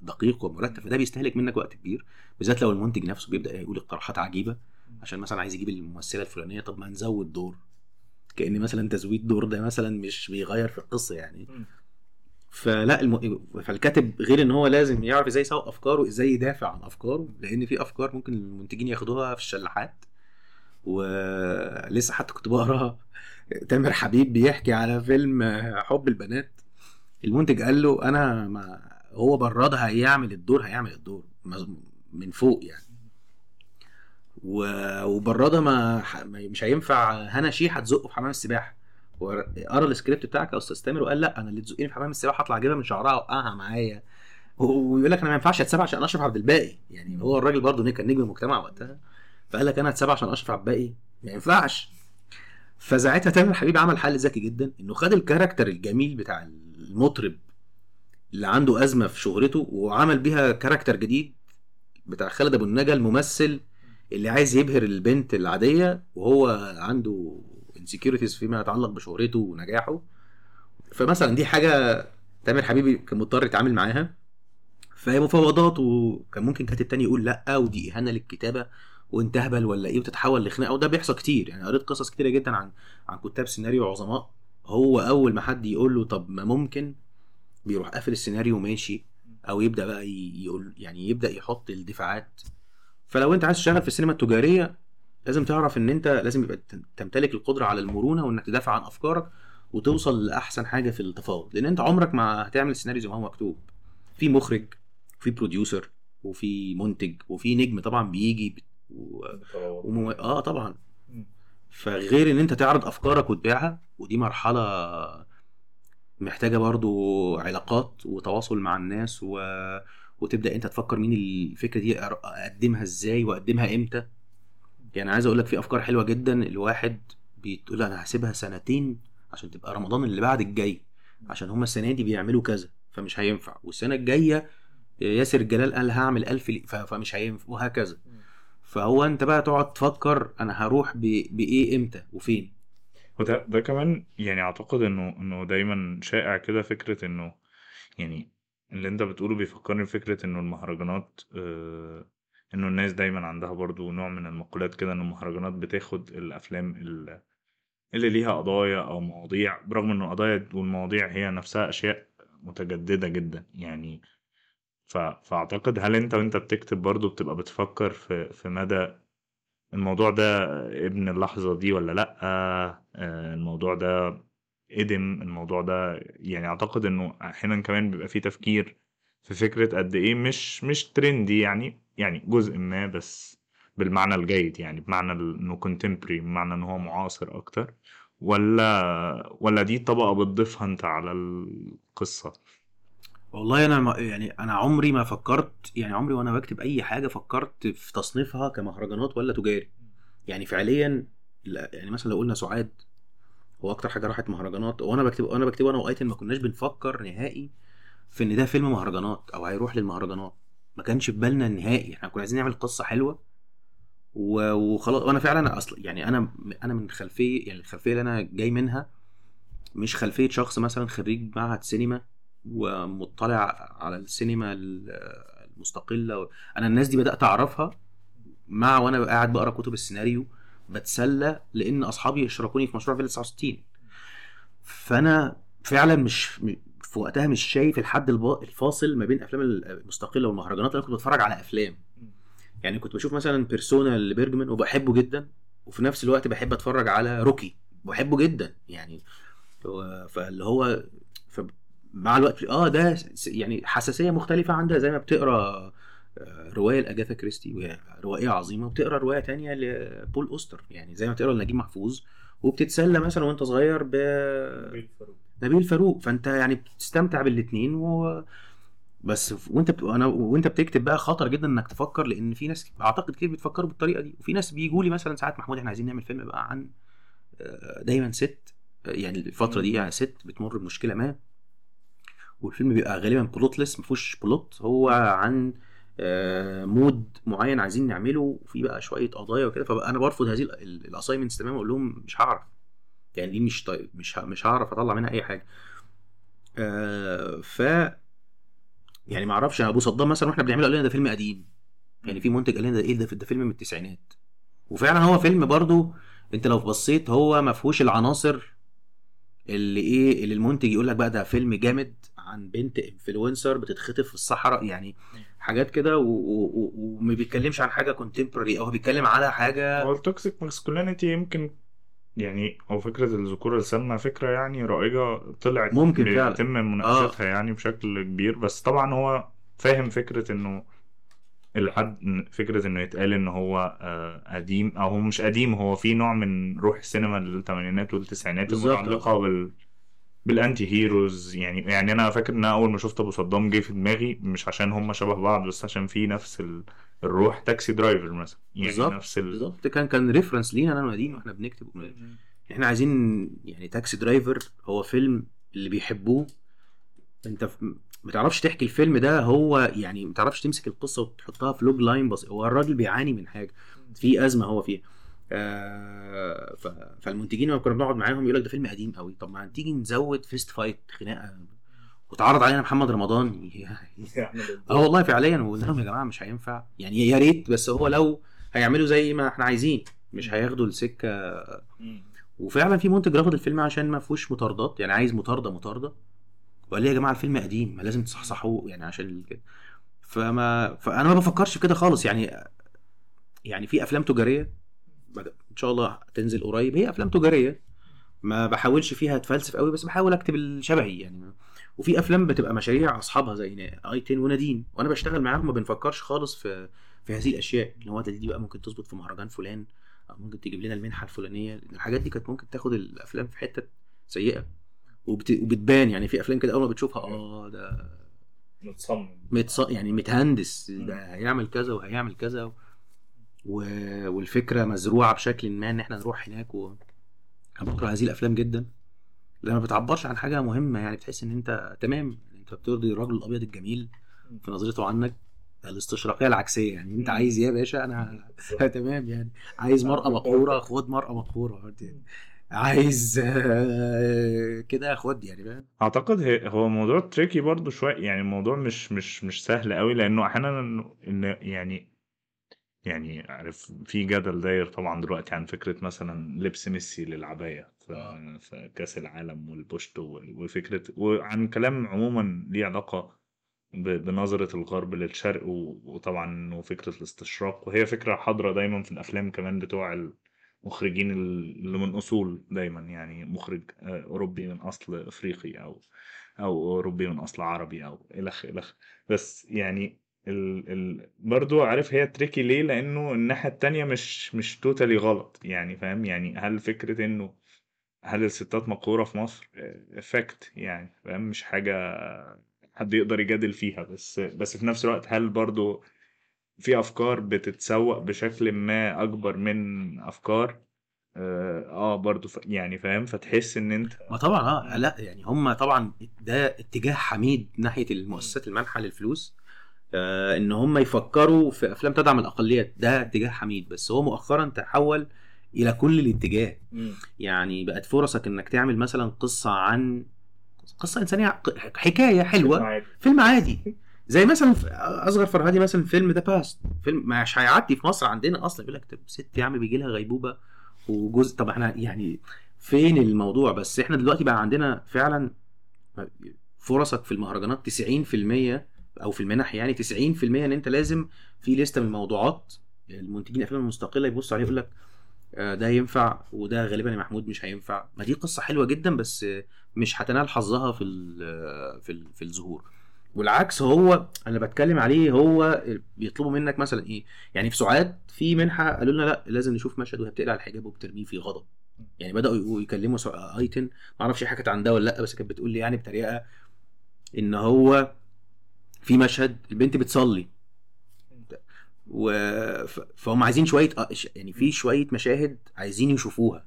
[SPEAKER 1] دقيق ومرتب فده بيستهلك منك وقت كبير بالذات لو المنتج نفسه بيبدأ يقول اقتراحات عجيبة عشان مثلا عايز يجيب الممثله الفلانية طب ما نزود دور كأن مثلا تزويد دور ده مثلا مش بيغير في القصة يعني. فلا الم... فالكاتب غير إن هو لازم يعرف إزاي يسوق أفكاره إزاي يدافع عن أفكاره لأن في أفكار ممكن المنتجين ياخدوها في الشلاحات. ولسه حتى كنت بقرأ تامر حبيب بيحكي على فيلم حب البنات. المنتج قال له أنا ما هو براد هيعمل الدور هيعمل الدور من فوق يعني. و- وبرضه ما مش هينفع هنا شيحة هتزقه في حمام السباحة. وقرا السكريبت بتاعك يا أستاذ تامر وقال لا أنا اللي تزقني في حمام السباحة هطلع أجيبها من شعرها أوقعها معايا. ويقول لك أنا ما ينفعش أتساب عشان أشرف عبد الباقي. يعني هو الراجل برضه كان نجم المجتمع وقتها. فقال لك أنا أتساب عشان أشرف عبد الباقي. ما ينفعش. فساعتها تامر حبيب عمل حل ذكي جدا إنه خد ال character الجميل بتاع المطرب اللي عنده أزمة في شهرته وعمل بيها character جديد بتاع خالد أبو النجا الممثل اللي عايز يبهر البنت العادية وهو عنده insecurities فيما يتعلق بشهرته ونجاحه. فمثلا دي حاجة تامر حبيب كان مضطر يتعامل معاها. فهي مفاوضات وكان ممكن كاتب تاني يقول لأ ودي إهانة للكتابة وانت هبل ولا إيه وتتحول لخناقة. وده بيحصل كتير يعني قريت قصص كتيرة جدا عن عن كتاب سيناريو عظماء. هو أول ما حد يقول له طب ما ممكن بيروح قافل السيناريو وماشي. أو يبدأ بقى يقول يعني يبدأ يحط الدفاعات. فلو أنت عايز تشتغل في السينما التجارية لازم تعرف إن أنت لازم يبقى تمتلك القدرة على المرونة وإنك تدافع عن أفكارك وتوصل لأحسن حاجة في التفاوض. لأن أنت عمرك ما هتعمل سيناريو زي ما هو مكتوب. في مخرج في producer وفي منتج وفي نجم طبعا بيجي و... ومو... آه طبعا. فغير إن أنت تعرض أفكارك وتبيعها ودي مرحلة محتاجة برضو علاقات وتواصل مع الناس و... وتبدأ أنت تفكر مين الفكرة دي أقدمها إزاي وأقدمها إمتى. يعني عايز أقول لك في أفكار حلوة جدا. الواحد بتقول أنا هسيبها سنتين عشان تبقى رمضان اللي بعد الجاي عشان هما السنة دي بيعملوا كذا فمش هينفع. والسنة الجاية ياسر الجلال قال هعمل ألف فمش هينفع وهكذا. فهو أنت بقى تقعد تفكر أنا هروح. بإيه إمتى وفين؟
[SPEAKER 2] وده ده كمان يعني أعتقد إنه إنه دايما شائع كده فكرة إنه يعني اللي أنت بتقوله بيفكرني بفكرة إنه المهرجانات آه إنه الناس دايما عندها برضو نوع من المقولات كده إن المهرجانات بتاخد الأفلام ال- اللي ليها قضايا أو مواضيع برغم ان القضايا والمواضيع هي نفسها أشياء متجددة جدا يعني. ف... فأعتقد هل أنت وأنت بتكتب برضو بتبقى بتفكر في في مدى الموضوع ده ابن اللحظة دي ولا لأ؟ آه، الموضوع ده قدم الموضوع ده يعني أعتقد إنه أحيانا كمان بيبقى فيه تفكير في فكرة قد إيه مش مش ترندي يعني. يعني جزء ما بس بالمعنى الجيد يعني بمعنى إنه contemporary بمعنى إن هو معاصر أكتر. ولا ولا دي طبقة بتضيفها أنت على القصة؟
[SPEAKER 1] والله أنا يعني أنا عمري ما فكرت يعني عمري وأنا بكتب أي حاجة فكرت في تصنيفها كمهرجانات ولا تجاري. يعني فعليا لا يعني مثلا لو قلنا سعاد هو أكتر حاجة راحت مهرجانات وأنا بكتب وأنا بكتب أنا وايتن ما كناش بنفكر نهائي في إن ده فيلم مهرجانات أو هيروح للمهرجانات. ما كانش في بالنا نهائي. إحنا كنا عايزين نعمل قصة حلوة وخلاص. وأنا فعلا أصلا يعني أنا أنا من خلفيه يعني الخلفية اللي أنا جاي منها مش خلفية شخص مثلا خريج معهد سينما ومطلع على السينما ال- المستقلة أنا الناس دي بدأت أعرفها مع وأنا قاعد بقرأ كتب السيناريو بتسلى لأن أصحابي يشركوني في مشروع فيلا 69 فأنا فعلا مش في وقتها مش شايف الحد الفاصل ما بين أفلام المستقلة والمهرجانات أنا كنت بتفرج على أفلام. يعني كنت بشوف مثلا بيرسونا لبيرجمان وبحبه جدا وفي نفس الوقت بحب أتفرج على روكي بحبه جدا. يعني فاللي هو مع الوقت آه ده يعني حساسية مختلفة عندها. زي ما بتقرأ آه، رواية لأجاثا كريستي وهي روائيه عظيمة. وبتقرأ رواية تانية لبول أوستر. يعني زي ما بتقرأ لنجيب محفوظ وبتتسلى مثلا وأنت صغير بنبيل فاروق فانت يعني بتستمتع بالاثنين و بس وانت بت... أنا وانت بتكتب بقى خطر جدا إنك تفكر لأن في ناس أعتقد كتير بتفكروا بالطريقة دي. وفي ناس بيجوا لي مثلا ساعات محمود إحنا عايزين نعمل فيلم بقى عن آه، دايما ست يعني الفترة دي يعني ست بتمر بمشكلة ما. والفيلم بيبقى غالبا plotless ما فيهوش plot هو عن آه، mood معين عايزين نعمله وفي بقى شوية قضايا وكده. فبقى أنا برفض هذه ال assignments تماما وأقول لهم مش هعرف. يعني دي مش طيب مش مش هعرف أطلع منها أي حاجة. آه، ف يعني ما أعرفش أبو صدام مثلا وإحنا بنعمله قال لنا ده فيلم قديم. يعني في منتج قال لنا ده إيه ده ده فيلم من التسعينات. وفعلا هو فيلم برضو أنت لو بصيت هو ما فيهوش العناصر اللي إيه اللي المنتج يقول لك بقى ده فيلم جامد عن بنت influencer بتتخطف في الصحراء يعني حاجات كده وما بيتكلمش عن حاجة contemporary أو بيتكلم على حاجة
[SPEAKER 2] هو ال toxic masculinity يمكن يعني أو فكرة الذكوره السامة فكرة يعني رائجة طلعت
[SPEAKER 1] ممكن فعلا.
[SPEAKER 2] بيتم مناقشتها يعني بشكل كبير بس طبعا هو فاهم فكرة إنه الحد فكرة إنه يتقال إن هو آه، قديم أو هو مش قديم هو في نوع من روح السينما للثمانينات والتسعينات
[SPEAKER 1] بالظبط.
[SPEAKER 2] المتعلقة بال بال anti-heroes يعني يعني أنا فاكر إن أنا أول ما شفت أبو صدام جه في دماغي مش عشان هم شبه بعض بس عشان في نفس ال... الروح Taxi Driver مثلا. يعني
[SPEAKER 1] بالظبط
[SPEAKER 2] نفس ال...
[SPEAKER 1] بالظبط. كان كان reference لينا أنا ونديم وإحنا بنكتب إحنا عايزين يعني Taxi Driver هو فيلم اللي بيحبوه. أنت ما تعرفش تحكي الفيلم ده هو يعني ما تعرفش تمسك القصة وتحطها في log line بس هو الراجل بيعاني من حاجة. في أزمة هو فيها. آه ف... فالمنتجين لما كنا بنقعد معاهم يقول لك ده فيلم قديم قوي. طب ما تيجي نزود fist fight خناقة وتعرض علينا محمد رمضان. آه والله فعليا وقلنا لهم يا جماعة مش هينفع. يعني يا ريت بس هو لو هيعملوا زي ما إحنا عايزين مش هياخدوا السكة. وفعلا في منتج رفض الفيلم عشان ما فيهوش مطاردات يعني عايز مطاردة مطاردة. وقال لي يا جماعة الفيلم قديم ما لازم تصحصحوه. يعني عشان كده. فما فأنا ما بفكرش في كده خالص. يعني يعني في أفلام تجارية إن شاء الله تنزل قريب. هي أفلام تجارية ما بحاولش فيها أتفلسف قوي بس بحاول أكتب الشبهي. يعني وفي أفلام بتبقى مشاريع أصحابها زي آي 10 ونادين وأنا بشتغل معاهم ما بنفكرش خالص في في هذه الأشياء إن هو دي بقى ممكن تظبط في مهرجان فلان أو ممكن تجيب لنا المنحة الفلانية. الحاجات دي كانت ممكن تاخد الأفلام في حتة سيئة وبت... وبتبان. يعني في أفلام كده أول ما بتشوفها آه ده
[SPEAKER 2] متصمم.
[SPEAKER 1] متص... يعني متهندس ده هيعمل كذا وهيعمل كذا و... و... والفكرة مزروعة بشكل ما إن إحنا نروح هناك و أنا بكره هذه الأفلام جدا. لما بتعبرش عن حاجة مهمة يعني بتحس إن أنت تمام أنت بترضي الرجل الأبيض الجميل في نظرته عنك الاستشراقية العكسية يعني أنت عايز إيه يا باشا أنا تمام يعني عايز مرأة مقهورة خد مرأة مقهورة عايز آه، كده خد يعني فاهم؟
[SPEAKER 2] أعتقد هو موضوع تريكي برضو شوية يعني الموضوع مش مش مش سهل قوي لأنه أحيانا إن يعني يعني عارف في جدل داير طبعا دلوقتي عن فكرة مثلا لبس ميسي للعباية. في في كأس العالم والبوشت وال- وفكرة وعن كلام عموما ليه علاقة بنظرة الغرب للشرق وطبعا وفكره الاستشراق. وهي فكرة حاضرة دايما في الأفلام كمان بتوع المخرجين اللي من أصول دايما يعني مخرج آه، أوروبي من أصل إفريقي أو أو أوروبي من أصل عربي أو الخ الخ بس يعني ال ال برضو عارف هي تريكي ليه؟ لأنه الناحية التانية مش مش توتالي غلط يعني فاهم؟ يعني هل فكرة إنه هل الستات مقهورة في مصر؟ افكت يعني فاهم؟ مش حاجة حد يقدر يجادل فيها بس بس في نفس الوقت هل برضو في أفكار بتتسوق بشكل ما أكبر من أفكار؟ آه آه، برضو ف... يعني فاهم؟ فتحس إن أنت
[SPEAKER 1] ما طبعا آه لا يعني هم طبعا ده اتجاه حميد ناحية المؤسسات المانحه للفلوس آه إن هم يفكروا في أفلام تدعم الأقليات ده اتجاه حميد بس هو مؤخرا تحول إلى كل الاتجاه. يعني بقت فرصك إنك تعمل مثلا قصة عن قصة إنسانية حكاية حلوة. فيلم عادي. زي مثلا أصغر فرهادي مثلا فيلم The Past فيلم مش هيعدي في مصر عندنا أصلا. يقول لك طب ست يا عم بيجي لها غيبوبة وجزء طب إحنا يعني فين الموضوع؟ بس إحنا دلوقتي بقى عندنا فعلا فرصك في المهرجانات 90% أو في المنح يعني 90% إن أنت لازم في لستة من الموضوعات. المنتجين الأفلام المستقلة يبص عليه يقول لك ده ينفع وده غالبا يا محمود مش هينفع. ما دي قصة حلوة جدا بس آه، مش هتنال حظها في ال في في الظهور. والعكس هو أنا بتكلم عليه هو بيطلبوا منك مثلا إيه؟ يعني في سعاد في منحة قالوا لنا لا لازم نشوف مشهد وهي بتقلع الحجاب وبترميه في غضب. يعني بدأوا يكلموا أيتن ما أعرفش حكت عن ده ولا لا بس كانت بتقول لي يعني بطريقة إن هو في مشهد البنت بتصلي. و... فهم عايزين شوية آه، يعني في شوية مشاهد عايزين يشوفوها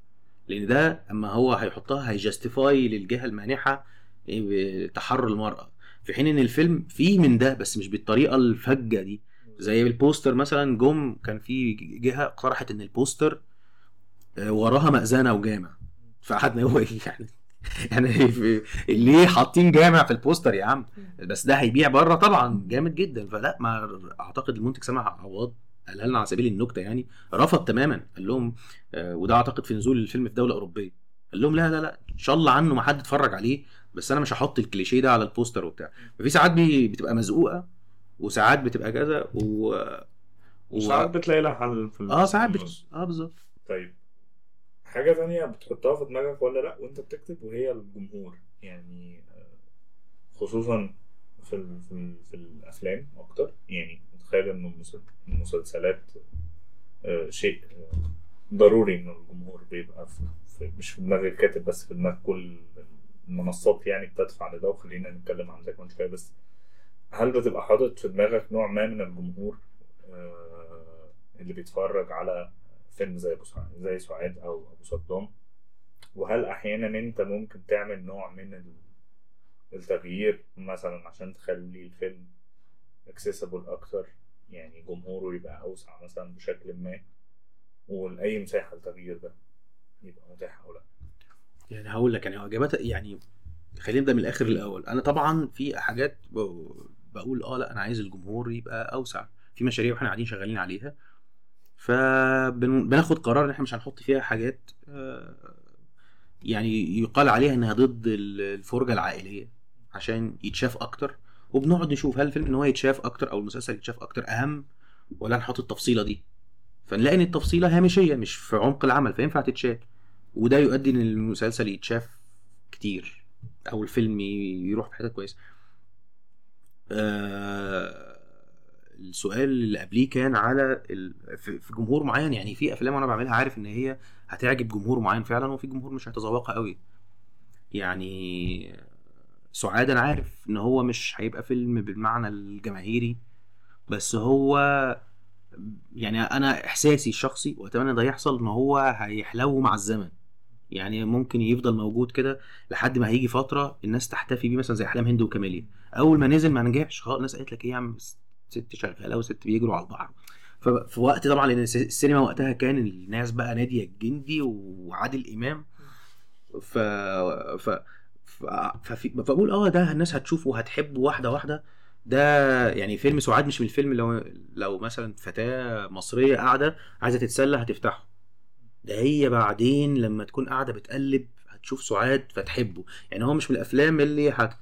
[SPEAKER 1] لأن ده أما هو هيحطها هي justify للجهة المانحة إيه، تحرر المرأة. في حين إن الفيلم فيه من ده بس مش بالطريقة الفجة دي. زي ال poster مثلا جم كان في جهة اقترحت إن ال poster آه، وراها مأذنة وجامع. فقعدنا هو إيه يعني ليه حاطين جامع في البوستر يا عم؟ بس ده هيبيع بره طبعا جامد جدا. فلا ما أعتقد المنتج سامح عوض قالها لنا على سبيل النكتة يعني. رفض تماما قال لهم آه وده أعتقد في نزول الفيلم في دولة أوروبية. قال لهم لا لا لا إن شاء الله عنه ما حد اتفرج عليه بس أنا مش هحط الكليشيه ده على البوستر وبتاع. ففي ساعات بتبقى مزقوقة وساعات بتبقى كذا و...
[SPEAKER 2] و... وساعات بتلاقي لها حل في
[SPEAKER 1] آه ساعات بت... آه بالظبط.
[SPEAKER 2] طيب. حاجة تانية بتحطها في دماغك ولا لأ وأنت بتكتب وهي الجمهور. يعني آه، خصوصا في ال في, ال في الأفلام أكتر. يعني متخيل إن المسلسلات آه، شيء آه، ضروري إن الجمهور بيبقى في, مش في دماغ الكاتب بس في دماغ كل المنصات يعني بتدفع لده. وخلينا نتكلم عن ده كمان شوية بس. هل بتبقى حاطط في دماغك نوع ما من الجمهور اللي بيتفرج على فيلم زي زي سعاد أو أبو صدام. وهل أحيانا أنت ممكن تعمل نوع من التغيير مثلا عشان تخلي الفيلم اكسسبل أكتر؟ يعني جمهوره يبقى أوسع مثلا بشكل ما؟ ولاي مساحة للتغيير ده يبقى متاح أو لأ؟
[SPEAKER 1] يعني هقول لك يعني إجابات يعني خلينا نبدأ من الآخر الأول. أنا طبعا في حاجات بقول آه لأ أنا عايز الجمهور يبقى أوسع. في مشاريع وإحنا قاعدين شغالين عليها. فبناخد قرار إن إحنا مش هنحط فيها حاجات آه، يعني يقال عليها إنها ضد الفرجة العائلية عشان يتشاف أكتر وبنقعد نشوف هل الفيلم إن هو يتشاف أكتر أو المسلسل يتشاف أكتر أهم ولا نحط التفصيلة دي. فنلاقي إن التفصيلة هامشية مش في عمق العمل فينفع تتشال وده يؤدي إن المسلسل يتشاف كتير أو الفيلم يروح في حتة كويسة. آه السؤال اللي قبليه كان على في جمهور معين. يعني في أفلام أنا بعملها عارف إن هي هتعجب جمهور معين فعلا وفي جمهور مش هيتذوقها قوي يعني سعاد أنا عارف إن هو مش هيبقى فيلم بالمعنى الجماهيري بس هو يعني أنا إحساسي الشخصي وأتمنى ده يحصل إن هو هيحلو مع الزمن. يعني ممكن يفضل موجود كده لحد ما هيجي فترة الناس تحتفي بيه مثلا زي أحلام هند وكاميليا. أول ما نزل ما نجحش خلاص الناس قالت لك إيه يا عم ست شغاله وست بيجروا على البحر. ففي وقت طبعا لأن السينما وقتها كان الناس بقى نادية الجندي وعادل إمام. ف ف ففي... فبقول آه ده الناس هتشوفه وهتحبه واحدة واحدة. ده يعني فيلم سعاد مش من الفيلم لو لو مثلا فتاة مصرية قاعدة عايزة تتسلى هتفتحه. ده هي بعدين لما تكون قاعدة بتقلب هتشوف سعاد فتحبه. يعني هو مش من الأفلام اللي هت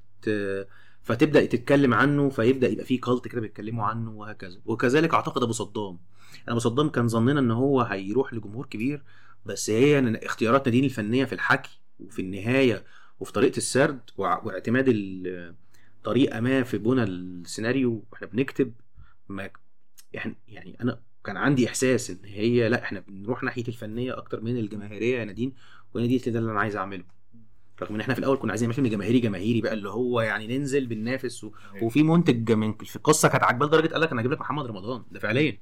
[SPEAKER 1] فتبدأ تتكلم عنه فيبدأ يبقى فيه كالت كده بيتكلموا عنه وهكذا. وكذلك أعتقد أبو صدام. أبو صدام كان ظننا إن هو هيروح لجمهور كبير بس هي اختيارات نادين الفنية في الحكي وفي النهاية وفي طريقة السرد واعتماد طريقة ما في بنى السيناريو وإحنا بنكتب. ما يعني يعني أنا كان عندي إحساس إن هي لأ إحنا بنروح ناحية الفنية أكتر من الجماهيرية يا نادين وأنا دي ده اللي أنا عايز أعمله. رغم إن إحنا في الأول كنا عايزين فيلم جماهيري جماهيري بقى اللي هو يعني ننزل بننافس و... وفي منتج من في القصة كانت عاجباه لدرجة قال لك أنا هجيب لك محمد رمضان ده فعليا.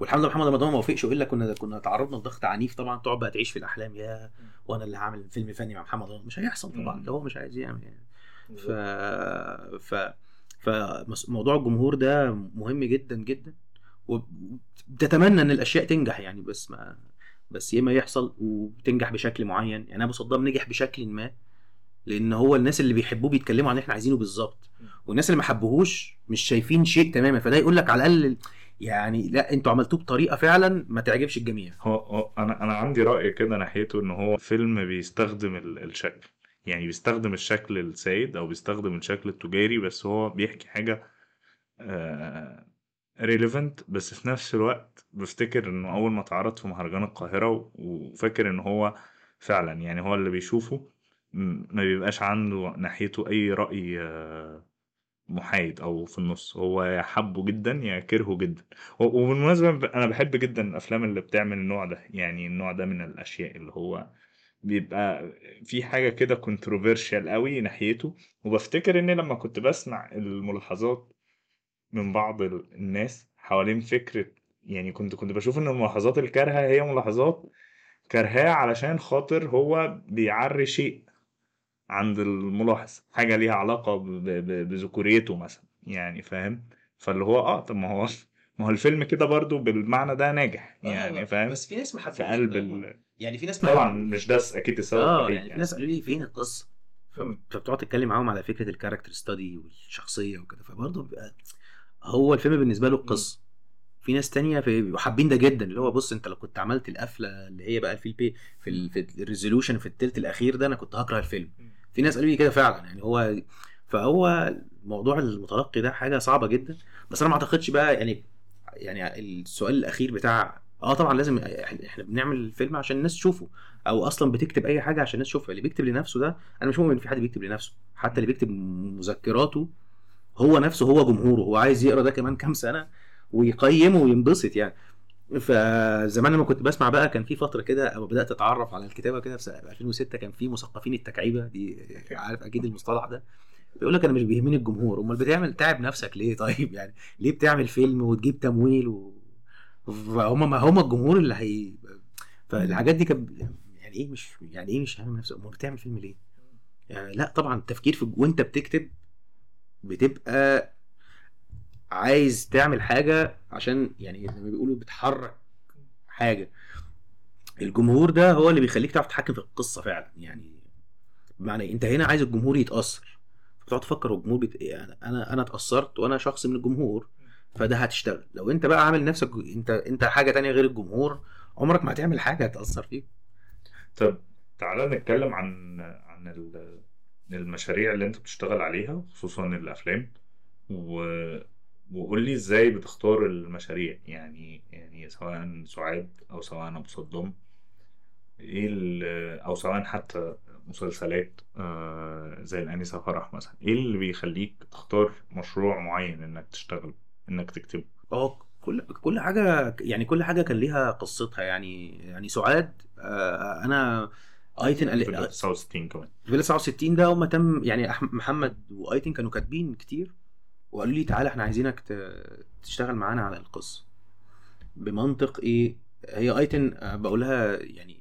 [SPEAKER 1] والحمد لله محمد رمضان ما وافقش وإلا كنا كنا تعرضنا لضغط عنيف طبعا تقعد بقى تعيش في الأحلام يا وأنا اللي هعمل فيلم فني مع محمد رمضان. مش هيحصل طبعا ده هو مش عايز يعمل يعني. ف ف فموضوع الجمهور ده مهم جدا جدا وبتتمنى إن الأشياء تنجح يعني بس ما بس يا اما يحصل وبتنجح بشكل معين. يعني أبو صدام نجح بشكل ما لأن هو الناس اللي بيحبوه بيتكلموا عن اللي إحنا عايزينه بالظبط. والناس اللي ما حبوهوش مش شايفين شيء تماما. فده يقول لك على الأقل يعني لا أنتوا عملتوه بطريقة فعلا ما تعجبش الجميع.
[SPEAKER 2] هو, هو أنا أنا عندي رأي كده ناحيته إن هو فيلم بيستخدم الشكل. يعني بيستخدم الشكل السائد أو بيستخدم الشكل التجاري بس هو بيحكي حاجة ريليفنت بس في نفس الوقت بفتكر إنه أول ما اتعرض في مهرجان القاهرة وفاكر إن هو فعلا يعني هو اللي بيشوفه ما بيبقاش عنده ناحيته أي رأي آه، محايد أو في النص. هو يا حبه جدا يا كرهه جدا. وبالمناسبة أنا بحب جدا الأفلام اللي بتعمل النوع ده يعني النوع ده من الأشياء اللي هو بيبقى في حاجة كده كونتروفيرشال قوي ناحيته. وبفتكر ان لما كنت بسمع الملاحظات من بعض الناس حوالين فكرة يعني كنت كنت بشوف إن الملاحظات الكارهة هي ملاحظات كارهاة علشان خاطر هو بيعري شيء عند الملاحظ حاجة ليها علاقة بذكوريته مثلا يعني فاهم؟ فاللي هو آه طب ما هو ما هو الفيلم كده برضو بالمعنى ده ناجح
[SPEAKER 1] آه،
[SPEAKER 2] يعني فاهم؟
[SPEAKER 1] بس في ناس ما
[SPEAKER 2] في قلب ال...
[SPEAKER 1] يعني في ناس
[SPEAKER 2] طبعا مش ده أكيد السبب
[SPEAKER 1] آه يعني, يعني في ناس قالوا لي فين القصة؟ فبتقعد تتكلم معاهم على فكرة الكاركتر ستادي والشخصية وكده فبرضه بيبقى هو الفيلم بالنسبة له القصة في ناس تانية بيبقوا حابين ده جدا اللي هو بص أنت لو كنت عملت القفلة اللي هي بقى في ال في ال في ال resolution في التلت الأخير ده أنا كنت هكره الفيلم. في ناس قالوا لي كده فعلا يعني هو فهو موضوع المتلقي ده حاجة صعبة جدا. بس أنا ما أعتقدش بقى يعني يعني السؤال الأخير بتاع آه طبعا لازم إحنا بنعمل فيلم عشان الناس تشوفه أو أصلا بتكتب أي حاجة عشان الناس تشوفها اللي بيكتب لنفسه ده أنا مش مؤمن في حد بيكتب لنفسه. حتى اللي بيكتب مذكراته هو نفسه هو جمهوره. هو عايز يقرا ده كمان كام سنة ويقيمه وينبسط يعني. فزمان لما كنت بسمع بقى كان في فترة كده أو بدأت أتعرف على الكتابة كده في 2006 كان في مثقفين التكعيبة دي عارف أكيد المصطلح ده. بيقول لك أنا مش بيهمني الجمهور. أمال بتعمل تعب نفسك ليه طيب؟ يعني ليه بتعمل فيلم وتجيب تمويل و... فهم ما هم الجمهور اللي هي فالحاجات دي كانت يعني إيه مش يعني إيه مش هامم نفسك أمال بتعمل فيلم ليه؟ يعني لا طبعا التفكير في وأنت بتكتب بتبقى عايز تعمل حاجة عشان يعني زي ما بيقولوا بتحرك حاجة. الجمهور ده هو اللي بيخليك تعرف تتحكم في القصة فعلا. يعني بمعنى أنت هنا عايز الجمهور يتأثر. بتقعد تفكر الجمهور بت... يعني أنا أنا اتأثرت وأنا شخص من الجمهور فده هتشتغل. لو أنت بقى عامل نفسك أنت أنت حاجة تانية غير الجمهور عمرك ما هتعمل حاجة هتأثر فيك.
[SPEAKER 2] طب تعالى نتكلم عن عن المشاريع اللي أنت بتشتغل عليها خصوصا الأفلام. و... وقول لي إزاي بتختار المشاريع؟ يعني يعني سواء سعاد أو سواء أبو صدام إيه أو سواء حتى مسلسلات آه، زي الانسه فرح مثلا إيه اللي بيخليك تختار مشروع معين إنك تشتغل إنك تكتبه؟
[SPEAKER 1] آه كل كل حاجة يعني كل حاجة كان ليها قصتها. يعني يعني سعاد آه، أنا آيتن
[SPEAKER 2] فيلا 69 كمان.
[SPEAKER 1] فيلا 69 ده هم تم يعني محمد وايتن كانوا كاتبين كتير. وقالوا لي تعالى إحنا عايزينك تشتغل معانا على القصة. بمنطق إيه؟ هي آيتن آه، بقولها يعني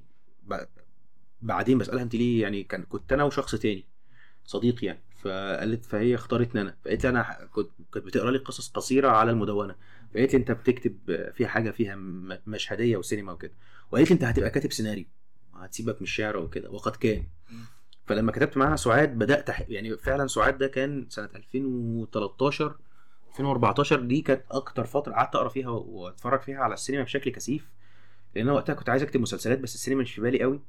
[SPEAKER 1] بعدين بسألها أنت ليه يعني كان كنت أنا وشخص تاني صديق يعني. فقالت فهي اختارتني أنا. فقالت لي أنا كنت كنت بتقرأ لي قصص قصيرة على المدونة. فقالت لي أنت بتكتب فيها حاجة فيها مشهدية وسينما وكده. وقالت لي أنت هتبقى كاتب سيناريو. هتسيبك من الشعر وكده. وقد كان. فلما كتبت معاها سعاد بدأت يعني فعلا سعاد ده كان سنة 2013 2014 دي كانت أكتر فترة قعدت أقرأ فيها وأتفرج فيها على السينما بشكل كثيف. لأن أنا وقتها كنت عايز أكتب مسلسلات بس السينما مش في بالي قوي.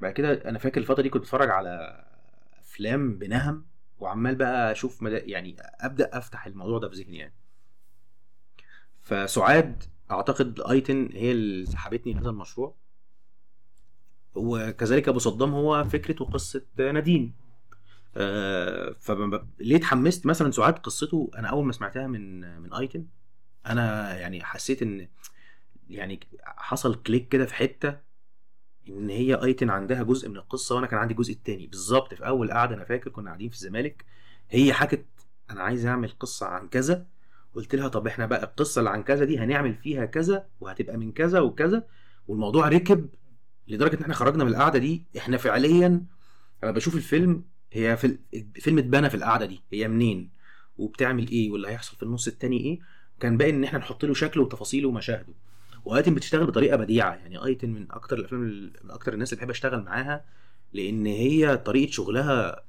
[SPEAKER 1] بعد كده أنا فاكر الفترة دي كنت بتفرج على أفلام بنهم وعمال بقى أشوف مدى يعني أبدأ أفتح الموضوع ده في ذهني يعني. فسعاد أعتقد أيتن هي اللي سحبتني لهذا المشروع. وكذلك أبو صدام هو فكره وقصه نادين. آه فليه اتحمست مثلا سعاد قصته؟ أنا أول ما سمعتها من من آيتن أنا يعني حسيت إن يعني حصل كليك كده في حتة إن هي آيتن عندها جزء من القصة وأنا كان عندي الجزء الثاني بالظبط في أول قعدة أنا فاكر كنا قاعدين في الزمالك هي حكت أنا عايز أعمل قصة عن كذا قلت لها طب إحنا بقى القصة اللي عن كذا دي هنعمل فيها كذا وهتبقى من كذا وكذا والموضوع ركب لدرجة إن إحنا خرجنا من القعدة دي إحنا فعليا أنا بشوف الفيلم هي في الفيلم اتبنى في القعدة دي هي منين؟ وبتعمل إيه؟ واللي هيحصل في النص التاني إيه؟ كان باين إن إحنا نحط له شكله وتفاصيله ومشاهده. وايتن بتشتغل بطريقة بديعة يعني ايتن من أكتر الأفلام من أكتر الناس اللي بحب أشتغل معاها لأن هي طريقة شغلها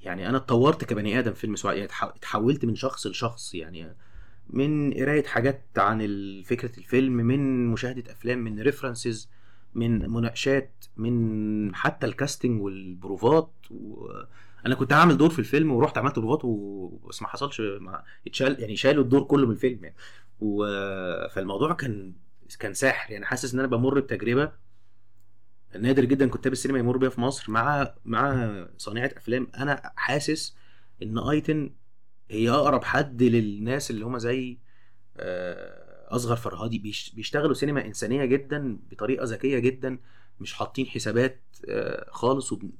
[SPEAKER 1] يعني أنا اتطورت كبني آدم فيلم سواء يعني اتحولت من شخص لشخص يعني من قراية حاجات عن فكرة الفيلم من مشاهدة أفلام من references من مناقشات من حتى ال casting والبروفات و... أنا كنت هعمل دور في الفيلم ورحت عملت بروفات و... بس ما حصلش ما اتشال يعني شالوا الدور كله من الفيلم يعني. و... فالموضوع كان كان ساحر يعني. حاسس إن أنا بمر بتجربة نادر جدا كتاب السينما يمر بيها في مصر مع مع صانعة أفلام. أنا حاسس إن آيتن هي أقرب حد للناس اللي هم زي آه، أصغر فرهادي بيش- بيشتغلوا سينما إنسانية جدا بطريقة ذكية جدا مش حاطين حسابات آه، خالص وب...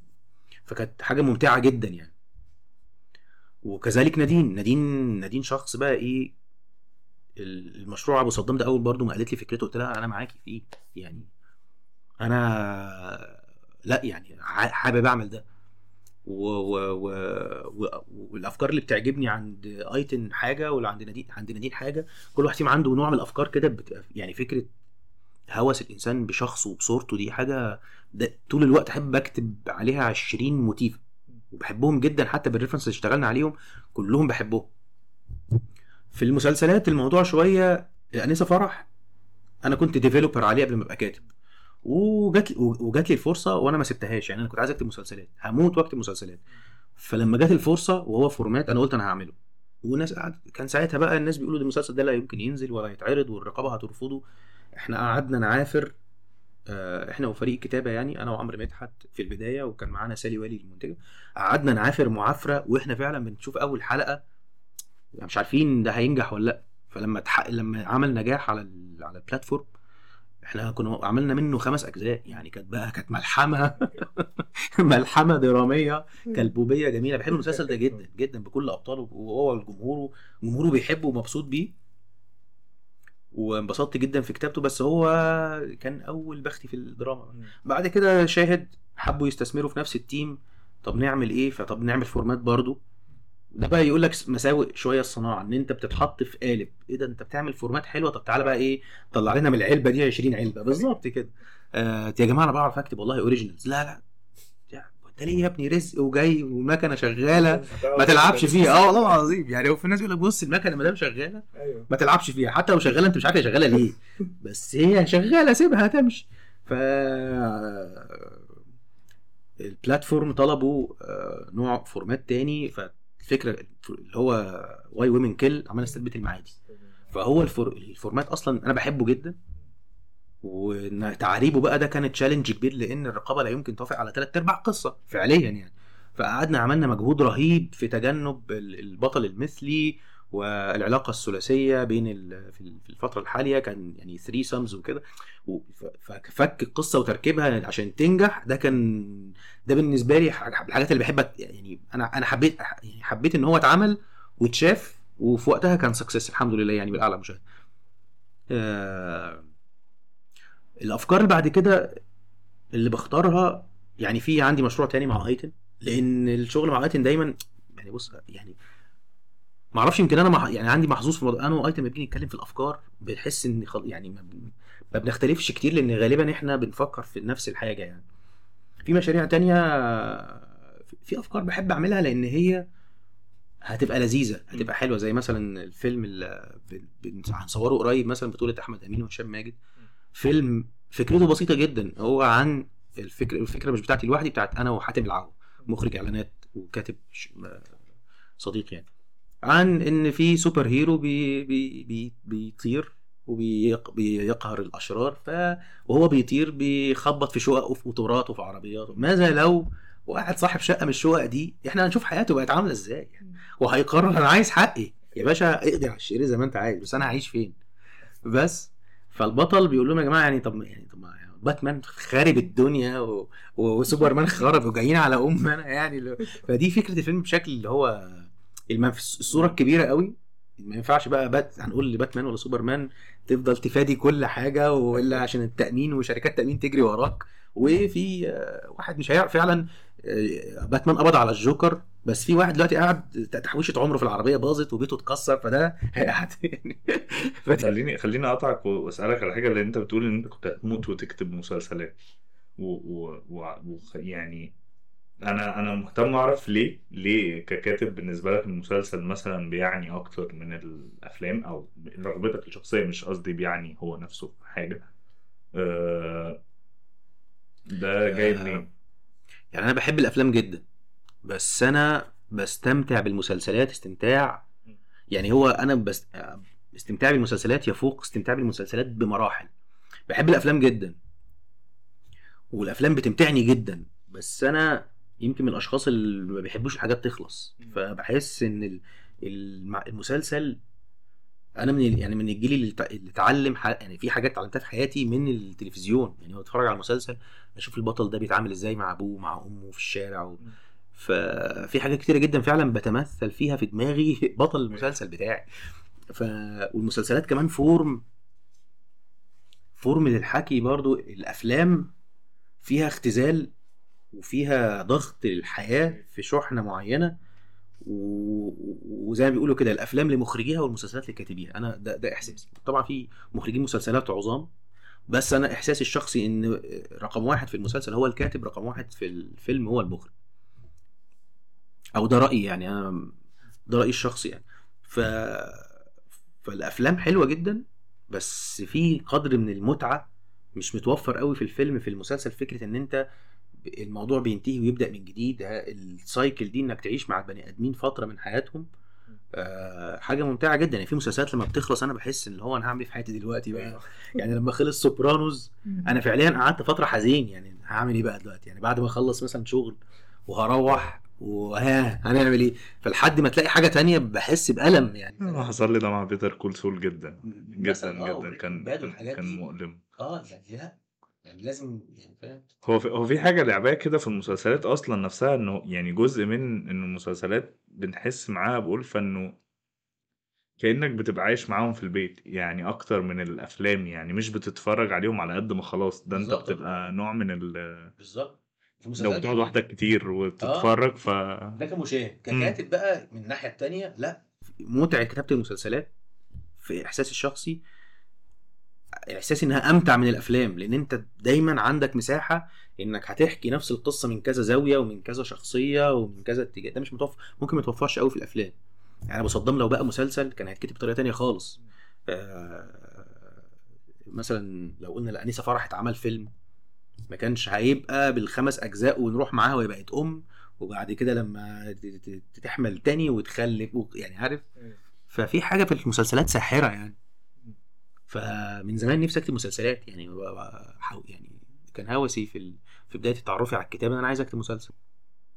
[SPEAKER 1] فكانت حاجة ممتعة جدا يعني. وكذلك نادين نادين نادين شخص بقى إيه ال- المشروع أبو صدام ده أول برضو ما قالت لي فكرته قلت لها أنا معاكي فيه يعني أنا لا يعني حابب أعمل ده. و... و... و... والأفكار اللي بتعجبني عند أيتن حاجة واللي عند نادين عند نادين حاجة كل واحد فيهم عنده نوع من الأفكار كده بت... يعني فكرة هوس الإنسان بشخصه وبصورته دي حاجة ده طول الوقت أحب أكتب عليها ال motif وبحبهم جدا حتى بال reference اللي اشتغلنا عليهم كلهم بحبهم. في المسلسلات الموضوع شوية الانسه فرح أنا كنت developer عليه قبل ما أبقى كاتب. وجات وجات لي الفرصة وأنا ما سبتهاش. يعني أنا كنت عايز أكتب مسلسلات. هموت وأكتب مسلسلات. فلما جات الفرصة وهو format أنا قلت أنا هعمله. وناس قعد كان ساعتها بقى الناس بيقولوا ده المسلسل ده لا يمكن ينزل ولا يتعرض والرقابة هترفضه. إحنا قعدنا نعافر. آه، إحنا وفريق كتابة يعني أنا وعمرو مدحت في البداية وكان معانا سالي والي المنتجة. قعدنا نعافر معافرة وإحنا فعلا بنشوف أول حلقة مش عارفين ده هينجح ولا لأ. فلما تحق... لما عمل نجاح على ال... على البلاتفورم إحنا كنا عملنا منه خمس أجزاء يعني كانت بقى كانت ملحمة ملحمة درامية كلبوبية جميلة. بحب المسلسل ده جدا جدا بكل ابطاله وهو الجمهور جمهوره بيحبه ومبسوط بيه. وانبسطت جدا في كتابته بس هو كان أول بختي في الدراما. بعد كده شاهد حبوا يستثمروا في نفس التيم. طب نعمل إيه؟ فطب نعمل format برضو ده بقى يقول لك مساوئ شوية الصناعة إن أنت بتتحط في قالب. إيه ده؟ أنت بتعمل format حلوة؟ طب تعالى بقى إيه؟ طلع لنا من العلبة دي 20 علبة. بالظبط كده. آه يا جماعة أنا بعرف أكتب والله originals لا لا. أنت ليه يا ابني رزق وجاي والمكنه شغالة؟ ما تلعبش فيها. آه والله العظيم. يعني هو في ناس يقول لك بص المكنة ما دام شغالة
[SPEAKER 3] أيوه.
[SPEAKER 1] ما تلعبش فيها. حتى لو شغالة أنت مش عارف هي شغالة ليه. بس هي شغالة سيبها تمشي. ف البلاتفورم طلبوا آه، نوع فورمات تاني. فالفكرة اللي هو واي ويمن كيل عمال استثبت المعادي. فهو الفور... الفورمات أصلا أنا بحبه جدا وتعريبه بقى ده كان تشالنج كبير لأن الرقابة لا يمكن توافق على ثلاث أرباع قصة فعليا يعني. فقعدنا عملنا مجهود رهيب في تجنب ال- البطل المثلي والعلاقة الثلاثية بين في ال- في الفترة الحالية كان يعني 3 سمز وكده. ففك القصة وتركيبها عشان تنجح ده كان ده بالنسبة لي الحاجات اللي بحب أت- يعني أنا أنا حبيت يعني حبيت إن هو اتعمل واتشاف وفي وقتها كان سكسس الحمد لله يعني بالأعلى مشاهده آه الأفكار اللي بعد كده اللي بختارها يعني في عندي مشروع تاني مع ايتن لأن الشغل مع ايتن دايما يعني بص يعني ما أعرفش يمكن أنا مح... يعني عندي محظوظ في موضوع أنا وايتن لما بنيجي نتكلم في الافكار بنحس ان خل... يعني ما, بن... ما بنختلفش كتير لأن غالبا إحنا بنفكر في نفس الحاجة يعني. في مشاريع تانية في- افكار بحب اعملها لأن هي هتبقى لذيذة هتبقى حلوة. زي مثلا الفيلم اللي هنصوره قريب مثلا بطولة أحمد أمين وهشام ماجد. فيلم فكرته بسيطة جدا. هو عن الفكرة الفكرة مش بتاعتي لوحدي بتاعت أنا وحاتم العو مخرج إعلانات وكاتب صديق يعني. عن إن في superhero بي بي بي بيطير وبيقهر الأشرار ف وهو بيطير بيخبط في شقق وفي أوتوبيسات وفي عربيات. ماذا لو واحد صاحب شقة من الشقق دي إحنا هنشوف حياته بقت عاملة إزاي؟ يعني وهيقرر أنا عايز حقي. يا باشا اقضي على الشرير زي ما أنت عايز بس أنا هعيش فين؟ بس فالبطل بيقول لهم يا جماعة يعني طب يعني طب ما باتمان خارب الدنيا و... وسوبرمان خرب وجايين على ام أنا يعني. فدي فكرة الفيلم بشكل اللي هو المنف... الصورة الكبيرة قوي ما ينفعش بقى بات هنقول لباتمان ولا سوبرمان تفضل تفادي كل حاجة وإلا عشان التأمين وشركات التامين تجري وراك. وفي واحد مش هيعرف فعلا آه، باتمان قبض على الجوكر بس في واحد دلوقتي قاعد تحويشة عمره في العربية باظت وبيته اتكسر فده قاعد يعني.
[SPEAKER 2] خليني خليني أقطعك وأسألك على حاجة لأن أنت بتقول إن أنت كنت هتموت وتكتب مسلسلات. و, و, و, و يعني أنا أنا مهتم أعرف ليه ليه ككاتب بالنسبة لك المسلسل مثلا بيعني أكتر من الأفلام أو رغبتك الشخصية مش قصدي بيعني هو نفسه حاجة؟ أه ده جاي
[SPEAKER 1] آه،
[SPEAKER 2] منين؟
[SPEAKER 1] يعني أنا بحب الأفلام جدا بس أنا بستمتع بالمسلسلات استمتاع. يعني هو أنا بس استمتاعي بالمسلسلات يفوق استمتاعي بالمسلسلات بمراحل. بحب الأفلام جدا والأفلام بتمتعني جدا بس أنا يمكن من الأشخاص اللي ما بيحبوش الحاجات تخلص. فبحس إن ال- الم- المسلسل أنا من يعني من الجيل اللي تع- اللي اتعلم يعني في حاجات اتعلمتها في حياتي من التلفزيون. يعني هو اتفرج على المسلسل أشوف البطل ده بيتعامل إزاي مع أبوه مع أمه في الشارع و... ففي حاجات كتيرة جدا فعلا بتمثل فيها في دماغي بطل المسلسل بتاعي. ف والمسلسلات كمان form form للحكي برضو. الأفلام فيها اختزال وفيها ضغط للحياة في شحنة معينة و... وزي ما بيقولوا كده الأفلام لمخرجيها والمسلسلات لكاتبيها. أنا ده ده احساسي طبعا في مخرجين مسلسلات عظام بس أنا إحساسي الشخصي إن رقم واحد في المسلسل هو الكاتب رقم واحد في الفيلم هو المخرج. أو ده رأيي يعني أنا ده رأيي الشخصي يعني. ف فالأفلام حلوة جدا بس في قدر من المتعة مش متوفر قوي في الفيلم في المسلسل فكرة إن أنت الموضوع بينتهي ويبدأ من جديد. السايكل دي إنك تعيش مع البني آدمين فترة من حياتهم. آه حاجة ممتعة جدا. يعني في مسلسلات لما بتخلص أنا بحس إن هو أنا هعمل إيه في حياتي دلوقتي بقى؟ يعني لما خلص سوبرانوز أنا فعليا قعدت فترة حزين. يعني هعمل إيه بقى دلوقتي؟ يعني بعد ما أخلص مثلا شغل وهروح وها هنعمل إيه؟ فلحد ما تلاقي حاجة تانية بحس بألم يعني.
[SPEAKER 2] أنا حصل لي ده مع بيتر كول سول جدا. جدا
[SPEAKER 1] مثلاً، آه،
[SPEAKER 2] جدا. كان كان. مؤلم.
[SPEAKER 1] آه لا يعني لازم يعني فاهم
[SPEAKER 2] هو في هو في حاجة لعباه كده في المسلسلات أصلا نفسها إنه يعني جزء من إن المسلسلات بنحس معاها بألفة إنه كأنك بتبقى عايش معاهم في البيت يعني أكتر من الأفلام يعني مش بتتفرج عليهم على قد ما خلاص ده
[SPEAKER 1] بالظبط.
[SPEAKER 2] بتبقى نوع من ال
[SPEAKER 1] بالظبط في
[SPEAKER 2] لو
[SPEAKER 1] مسلسلات
[SPEAKER 2] بتقعد لوحدك كتير وتتفرج ف
[SPEAKER 1] ده كمشاهد. ككاتب بقى من الناحية التانية لا متعة كتابة المسلسلات في احساسي الشخصي احساسي إنها أمتع من الأفلام لأن أنت دايما عندك مساحة إنك هتحكي نفس القصة من كذا زاوية ومن كذا شخصية ومن كذا اتجاه. ده مش متوفر ممكن ما يتوفرش قوي في الأفلام. يعني أبو صدام لو بقى مسلسل كان هيتكتب بطريقة تانية خالص. آه، مثلا لو قلنا الانسه فرح اتعمل فيلم ما كانش هيبقى بالخمس أجزاء ونروح معاها وهي بقت أم وبعد كده لما تحمل تاني وتخلف يعني عارف؟ ففي حاجة في المسلسلات ساحرة يعني. فمن زمان نفسي اكتب مسلسلات يعني يعني كان هوسي في ال... في بداية تعرفي على الكتابة إن أنا عايز أكتب مسلسل.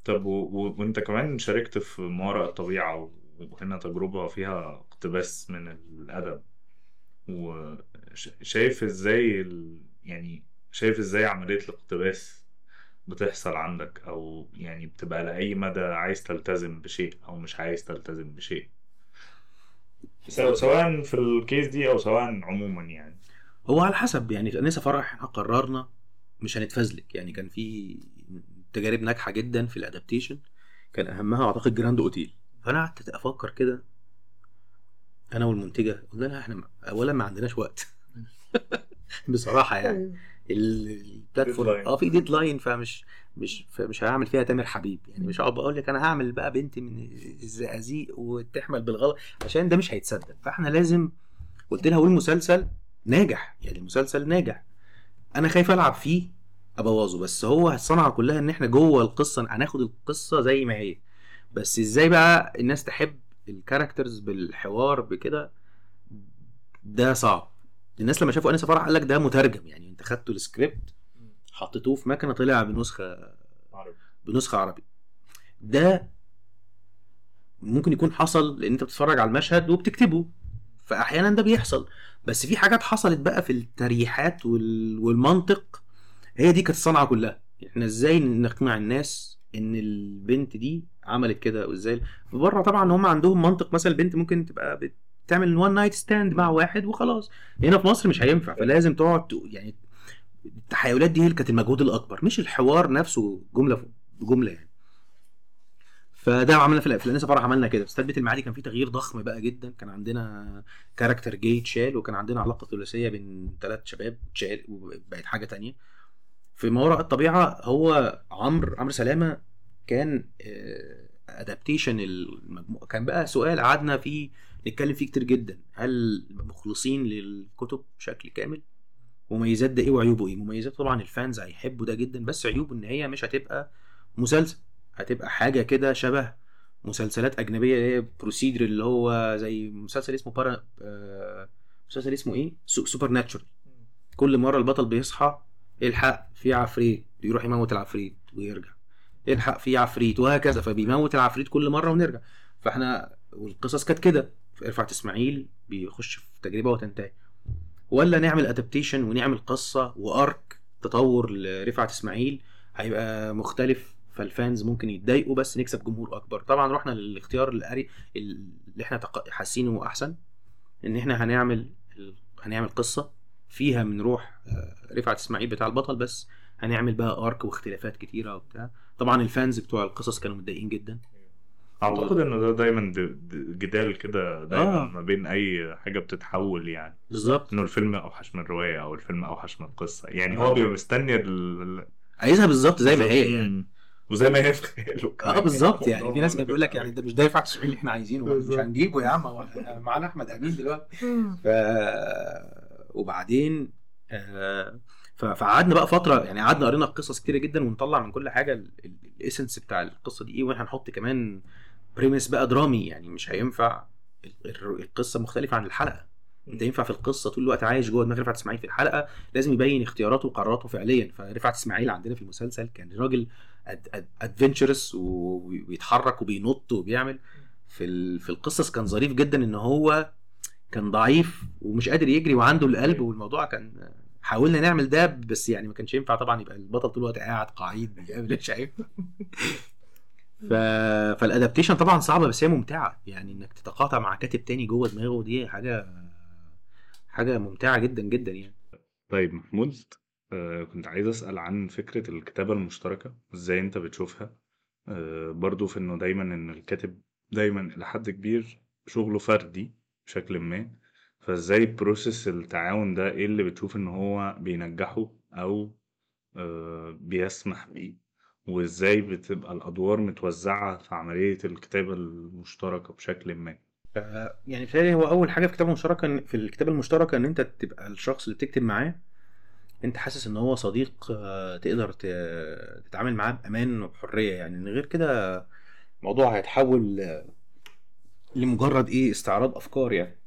[SPEAKER 2] طب و... و... وأنت كمان شاركت في ما وراء الطبيعة وهنا تجربة فيها اقتباس من الأدب. وشايف إزاي ال... يعني شايف إزاي عملية الاقتباس بتحصل عندك؟ أو يعني بتبقى لأي مدى عايز تلتزم بشيء أو مش عايز تلتزم بشيء؟ سواء سواء في الكيس دي أو سواء عموما يعني.
[SPEAKER 1] هو على حسب يعني انسه فرح إحنا قررنا مش هنتفزلك. يعني كان في تجارب ناجحة جدا في ال adaptation كان أهمها أعتقد جراند أوتيل. فأنا قعدت أفكر كده أنا والمنتجة قلنا لها إحنا اولا ما عندناش وقت. بصراحة يعني. ال- ال
[SPEAKER 2] platform.
[SPEAKER 1] آه في deadline فمش مش فمش هعمل فيها تامر حبيب. يعني مش هقعد أقول لك أنا هعمل بقى بنت من الزقازيق وتحمل بالغلط عشان ده مش هيتصدق. فإحنا لازم قلت لها والمسلسل ناجح. يعني المسلسل ناجح. أنا خايف ألعب فيه أبوظه. بس هو الصنعه كلها إن إحنا جوه القصة هناخد القصة زي ما هي. بس إزاي بقى الناس تحب ال characters بالحوار بكده؟ ده صعب. الناس لما شافوا آنسة فرح قال لك ده مترجم. يعني أنت خدتوا السكريبت حطيتوه في مكنة طلع بنسخة بنسخة عربي. ده ممكن يكون حصل لأن أنت بتتفرج على المشهد وبتكتبه. فأحيانا ده بيحصل. بس في حاجات حصلت بقى في التمصيرات وال... والمنطق هي دي كانت الصنعة كلها. إحنا إزاي نقنع الناس إن البنت دي عملت كده وازاي بره طبعا هم عندهم منطق مثلا البنت ممكن تبقى بتعمل one night stand مع واحد وخلاص. هنا في مصر مش هينفع. فلازم تقعد يعني التحايلات دي هي اللي كانت المجهود الأكبر مش الحوار نفسه جملة جملة يعني. فده عملنا في الافلام لسه فرح عملنا كده. في ستات بيت المعادي كان في تغيير ضخم بقى جدا. كان عندنا character جاي اتشال وكان عندنا علاقة ثلاثية بين ثلاث شباب اتشال وبقت حاجة تانية. في ما وراء الطبيعة هو عمرو عمرو سلامة كان adaptation المجموعة. كان بقى سؤال قعدنا فيه نتكلم فيه كتير جدا. هل مخلصين للكتب بشكل كامل؟ مميزات ده إيه وعيوبه إيه؟ مميزات طبعا ال fans هيحبوا ده جدا بس عيوبه إن هي مش هتبقى مسلسل هتبقى حاجة كده شبه مسلسلات أجنبية اللي هي procedural اللي هو زي مسلسل اسمه بارا آه مسلسل اسمه إيه؟ Supernatural كل مرة البطل بيصحى الحق في عفريت يروح يموت العفريت ويرجع. الحق في عفريت وهكذا فبيموت العفريت كل مرة ونرجع. فإحنا والقصص كانت كده. رفعت اسماعيل بيخش في تجربة وتنتهي. ولا نعمل adaptation ونعمل قصة و arc تطور لرفعت إسماعيل هيبقى مختلف فال fans ممكن يتضايقوا بس نكسب جمهور أكبر. طبعا رحنا للاختيار الأري اللي إحنا حاسينه أحسن إن إحنا هنعمل هنعمل قصة فيها من روح آه، رفعت إسماعيل بتاع البطل بس هنعمل بقى arc واختلافات كتيرة وبتاع. طبعا ال fans بتوع القصص كانوا متضايقين جدا.
[SPEAKER 2] أعتقد إن ده دايما جدال كده دايما
[SPEAKER 1] آه.
[SPEAKER 2] ما بين أي حاجة بتتحول يعني.
[SPEAKER 1] بالظبط.
[SPEAKER 2] إنه الفيلم أوحش من الرواية أو الفيلم أوحش من القصة. يعني هو بيبقى مستني ال...
[SPEAKER 1] عايزها بالظبط زي ما هي. يعني.
[SPEAKER 2] وزي ما هي في خياله
[SPEAKER 1] آه بالظبط. يعني في ناس كانت بيقول لك يعني ده مش ده اسماعيل اللي إحنا عايزينه. مش
[SPEAKER 2] بالظبط.
[SPEAKER 1] هنجيبه يا عم. هو معانا أحمد أمين دلوقتي. ف وبعدين آه، ف- فقعدنا بقى فترة يعني قعدنا قرينا قصص كتيرة جدا ونطلع من كل حاجة ال- ال- الايسنس بتاع القصة دي إيه وإحنا هنحط كمان premise بقى درامي يعني مش هينفع ال- ال- القصة مختلفة عن الحلقة. انت ينفع في القصة طول الوقت عايش جوه دماغ رفعت إسماعيل في الحلقة لازم يبين اختياراته وقراراته فعليا. فرفعت إسماعيل عندنا في المسلسل كان راجل adventurous وبيتحرك وبينط وبيعمل. في في القصص كان ظريف جدا إن هو كان ضعيف ومش قادر يجري وعنده القلب والموضوع كان حاولنا نعمل ده بس يعني ما كانش ينفع طبعا يبقى البطل طول الوقت قاعد قعيد مش عارف ف... فال adaptation طبعا صعبة بس هي ممتعة. يعني إنك تتقاطع مع كاتب تاني جوه دماغه دي حاجة حاجة ممتعة جدا جدا يعني.
[SPEAKER 2] طيب محمود آه كنت عايز أسأل عن فكرة الكتابة المشتركة إزاي أنت بتشوفها؟ آه برضو في إنه دايما إن الكاتب دايما إلى حد كبير شغله فردي بشكل ما. فإزاي process التعاون ده؟ إيه اللي بتشوف إن هو بينجحه أو آه بيسمح بيه؟ وإزاي بتبقى الأدوار متوزعة في عملية الكتابة المشتركة بشكل ما.
[SPEAKER 1] يعني بتهيألي هو أول حاجة في الكتابة المشتركة في الكتابة المشتركة إن أنت تبقى الشخص اللي بتكتب معاه أنت حاسس إن هو صديق آه، تقدر تتعامل معاه بأمان وبحرية يعني. غير كده الموضوع هيتحول آه، لمجرد إيه؟ استعراض أفكار يعني.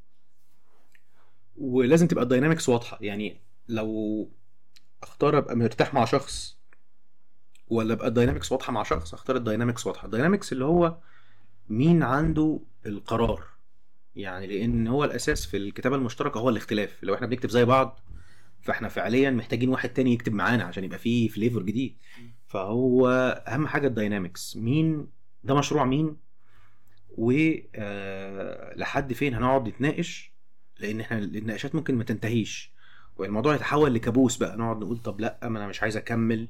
[SPEAKER 1] ولازم تبقى ال dynamics واضحة يعني. لو أختار أبقى مرتاح مع شخص ولا ابقى ال dynamics واضحة مع شخص؟ اختار ال dynamics واضحة. ال dynamics اللي هو مين عنده القرار. يعني لأن هو الأساس في الكتابة المشتركة هو الاختلاف. لو إحنا بنكتب زي بعض فإحنا فعليا محتاجين واحد تاني يكتب معانا عشان يبقى فيه flavor جديد. فهو أهم حاجة ال dynamics مين؟ ده مشروع مين؟ ولحد فين هنقعد نتناقش؟ لأن إحنا النقاشات ممكن ما تنتهيش. والموضوع يتحول لكابوس بقى. نقعد نقول طب لأ ما أنا مش عايز أكمل.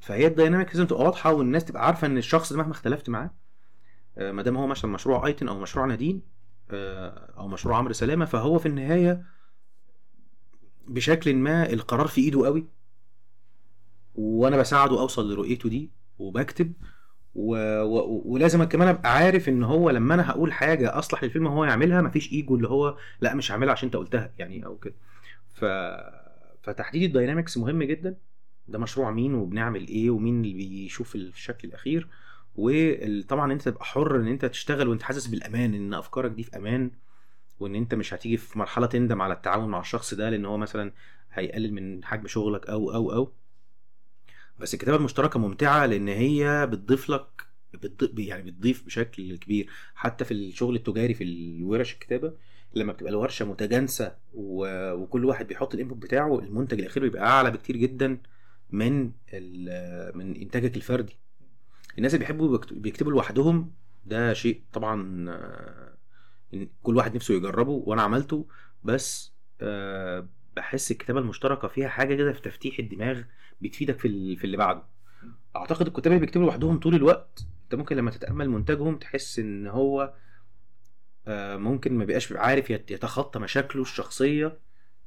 [SPEAKER 1] فهي الدايناميك لازم تبقى واضحة والناس تبقى عارفة إن الشخص ده مهما اختلفت معاه آه، ما دام هو مثلا مشروع أيتن أو مشروع نادين آه، أو مشروع عمرو سلامة فهو في النهاية بشكل ما القرار في إيده قوي وأنا بساعده أوصل لرؤيته دي وبكتب و... و... ولازم كمان أبقى عارف إن هو لما أنا هقول حاجة أصلح للفيلم هو يعملها مفيش إيجو اللي هو لأ مش هعملها عشان أنت قلتها يعني أو كده. ف... فتحديد الداينامكس مهم جدا. ده مشروع مين وبنعمل إيه ومين اللي بيشوف الشكل الأخير. وطبعا أنت تبقى حر إن أنت تشتغل وأنت حاسس بالأمان إن أفكارك دي في أمان وإن أنت مش هتيجي في مرحلة تندم على التعاون مع الشخص ده لأن هو مثلا هيقلل من حجم شغلك أو أو أو. بس الكتابة المشتركة ممتعة لأن هي بتضيف لك بتضيف يعني بتضيف بشكل كبير. حتى في الشغل التجاري في الورش الكتابة لما بتبقى الورشة متجانسة. وكل واحد بيحط ال input بتاعه المنتج الأخير بيبقى أعلى بكتير جدا. من. من إنتاجك الفردي الناس اللي بيحبوا بيكت- بيكتبوا لوحدهم ده شيء طبعا كل واحد نفسه يجربه وأنا عملته بس آه، بحس الكتابة المشتركة فيها حاجة كده في تفتيح الدماغ بتفيدك في في اللي بعده أعتقد الكتاب اللي بيكتبوا لوحدهم طول الوقت أنت ممكن لما تتأمل منتجهم تحس إن هو آه، ممكن ما بيبقاش عارف يت- يتخطى مشاكله الشخصية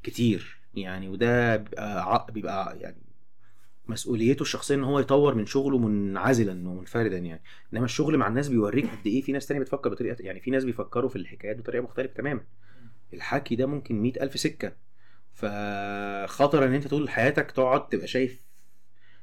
[SPEAKER 1] كتير يعني وده بيبقى بيبقى يعني مسؤوليته الشخصية إن هو يطور من شغله منعزلا ومنفردا يعني. إنما الشغل مع الناس بيوريك قد إيه في ناس تانية بتفكر بطريقة يعني في ناس بيفكروا في الحكايات بطريقة مختلفة تماما. الحكي ده ممكن مئة ألف سكة. فخطر إن أنت طول حياتك تقعد تبقى شايف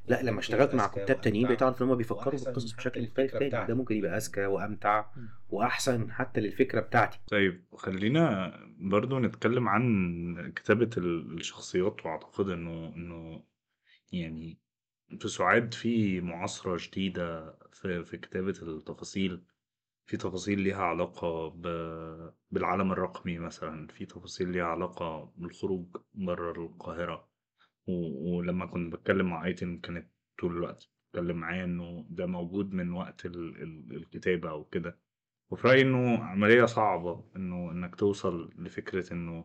[SPEAKER 1] لا لما اشتغلت مع كتاب تانيين بقيت أعرف إن هم بيفكروا بالقصص بشكل مختلف تاني. ده ممكن يبقى أذكى
[SPEAKER 3] وأمتع.
[SPEAKER 1] وأحسن حتى للفكرة بتاعتي.
[SPEAKER 2] طيب خلينا برضو نتكلم عن كتابة الشخصيات وأعتقد إنه إنه يعني في سعاد في معاصرة جديدة في, في كتابة التفاصيل في تفاصيل ليها علاقة ب... بالعالم الرقمي مثلا في تفاصيل ليها علاقة بالخروج بره القاهرة و... ولما كنت بتكلم مع أيتن كانت طول الوقت بتكلم معايا إنه ده موجود من وقت ال... ال... الكتابة أو كده. وفي رأيي إنه عملية صعبة إنه إنك توصل لفكرة إنه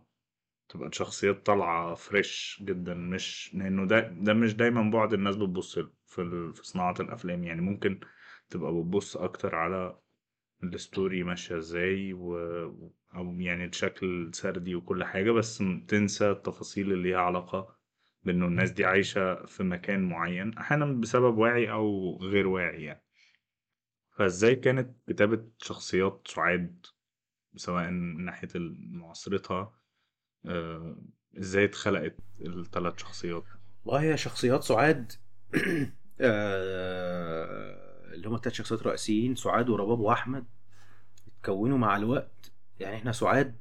[SPEAKER 2] تبقى الشخصيات طالعة فريش جدا مش لأنه ده ده مش دايما بعد الناس بتبص له في. في صناعة الأفلام يعني ممكن تبقى بتبص أكتر على الستوري ماشية إزاي و... أو يعني الشكل سردي وكل حاجة بس تنسى التفاصيل اللي ليها علاقة بأنه الناس دي عايشة في مكان معين أحيانا بسبب واعي أو غير واعي يعني فإزاي كانت كتابة شخصيات سعاد سواء من ناحية معاصرتها إزاي اتخلقت الثلاث شخصيات
[SPEAKER 1] والله هي شخصيات سعاد آه، اللي هم التلات شخصيات رئيسيين سعاد ورباب وأحمد اتكونوا مع الوقت يعني إحنا سعاد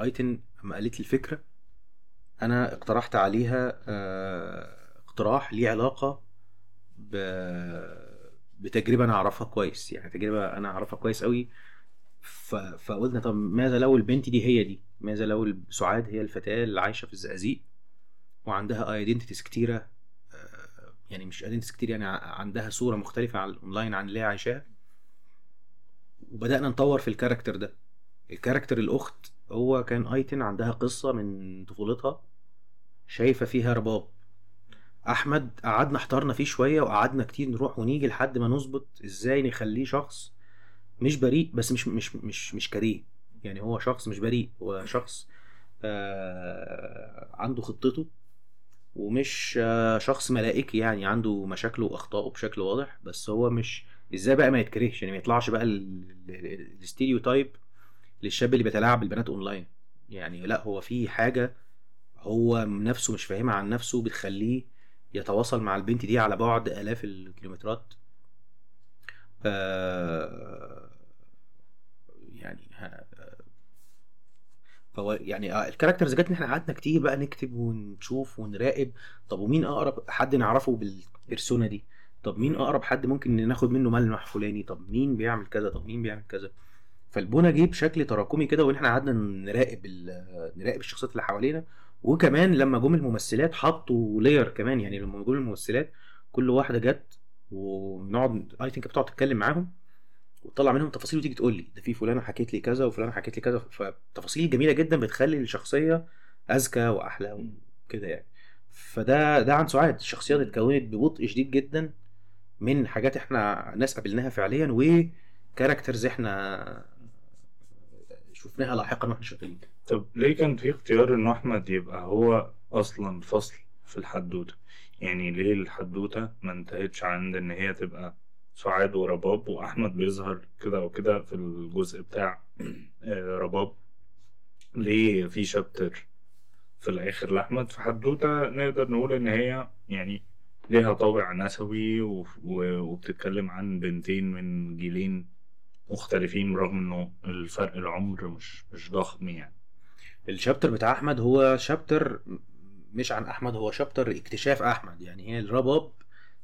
[SPEAKER 1] أيتن أما قالت لي الفكرة أنا اقترحت عليها آه، اقتراح ليه علاقة. بتجربة أنا أعرفها كويس يعني تجربة أنا أعرفها كويس قوي. فقلنا طب ماذا لو البنت دي هي دي ماذا لو سعاد هي الفتاة اللي عايشة في الزقازيق وعندها identities كتيرة آه، يعني مش identities كتير يعني عندها صورة مختلفة على الاونلاين عن اللي هي عايشاها؟ وبدأنا نطور في ال character ده. ال character الأخت هو كان ايتن عندها قصة من طفولتها شايفة فيها رباب. أحمد قعدنا احترنا فيه شوية وقعدنا كتير نروح ونيجي لحد ما نظبط إزاي نخليه شخص مش بريء بس مش مش مش مش كريه. يعني هو شخص مش بريء هو شخص آه عنده خطته ومش آه شخص ملائكي يعني عنده مشاكله وأخطائه بشكل واضح بس هو مش إزاي بقى ما يتكرهش؟ يعني ما يطلعش بقى ال- ال- ال stereotype للشاب اللي بيتلاعب بالبنات اونلاين يعني لأ هو في حاجة هو نفسه مش فاهمها عن نفسه بتخليه يتواصل مع البنت دي على بعد آلاف الكيلومترات. آه، يعني فهو يعني آه، الكاركترز جت إحنا قعدنا كتير بقى نكتب ونشوف ونراقب. طب ومين أقرب حد نعرفه بالبيرسونا دي؟ طب مين أقرب حد ممكن ناخد منه ملمح فلاني طب مين بيعمل كذا؟ طب مين بيعمل كذا؟ فالبونة جه بشكل تراكمي كده وإن إحنا قعدنا نراقب ال- نراقب الشخصيات اللي حوالينا. وكمان لما جم الممثلات حطوا لاير كمان يعني لما جم الممثلات كل واحدة جت ونقعد اي ثينك بتقعد تتكلم معاهم. وتطلع منهم تفاصيل وتيجي تقول لي ده في فلانة حكيت لي كذا وفلانة حكيت لي كذا. فتفاصيل جميله جدا بتخلي الشخصية أذكى وأحلى وكده يعني. فده ده عن سعاد. الشخصيات اتكونت ببطء شديد جدا من حاجات إحنا ناس قابلناها فعليا وكاركترز إحنا شفناها لاحقا وإحنا شغالين.
[SPEAKER 2] طب ليه كان في اختيار إنه أحمد يبقى هو أصلا فصل في الحدوتة؟ يعني ليه الحدوتة ما انتهتش عند إن هي تبقى سعاد ورباب وأحمد بيظهر كده وكده في الجزء بتاع آه، رباب. ليه في شابتر في الآخر لأحمد؟ في حدوتة نقدر نقول إن هي يعني ليها طابع نسوي وبتتكلم عن بنتين من جيلين مختلفين رغم إنه الفرق العمر مش مش ضخم يعني.
[SPEAKER 1] الشابتر بتاع أحمد هو شابتر مش عن أحمد هو شابتر اكتشاف أحمد. يعني هي الرباب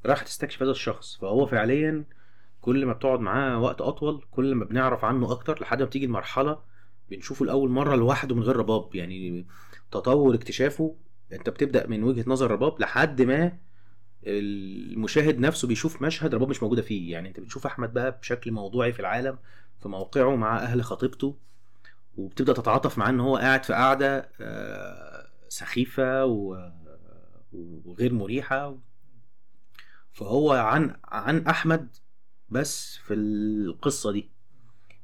[SPEAKER 1] راح تستكشف هذا الشخص. فهو فعليا كل ما بتقعد معاه وقت أطول كل ما بنعرف عنه أكتر لحد ما بتيجي المرحلة بنشوفه لأول مرة لوحده من غير رباب. يعني تطور اكتشافه أنت بتبدأ من وجهة نظر رباب لحد ما المشاهد نفسه بيشوف مشهد رباب مش موجودة فيه. يعني أنت بتشوف أحمد بقى بشكل موضوعي في العالم في موقعه مع أهل خطيبته وبتبدأ تتعاطف معاه إن هو قاعد في قاعدة آه، سخيفة وغير مريحة. فهو عن عن أحمد بس في القصة دي.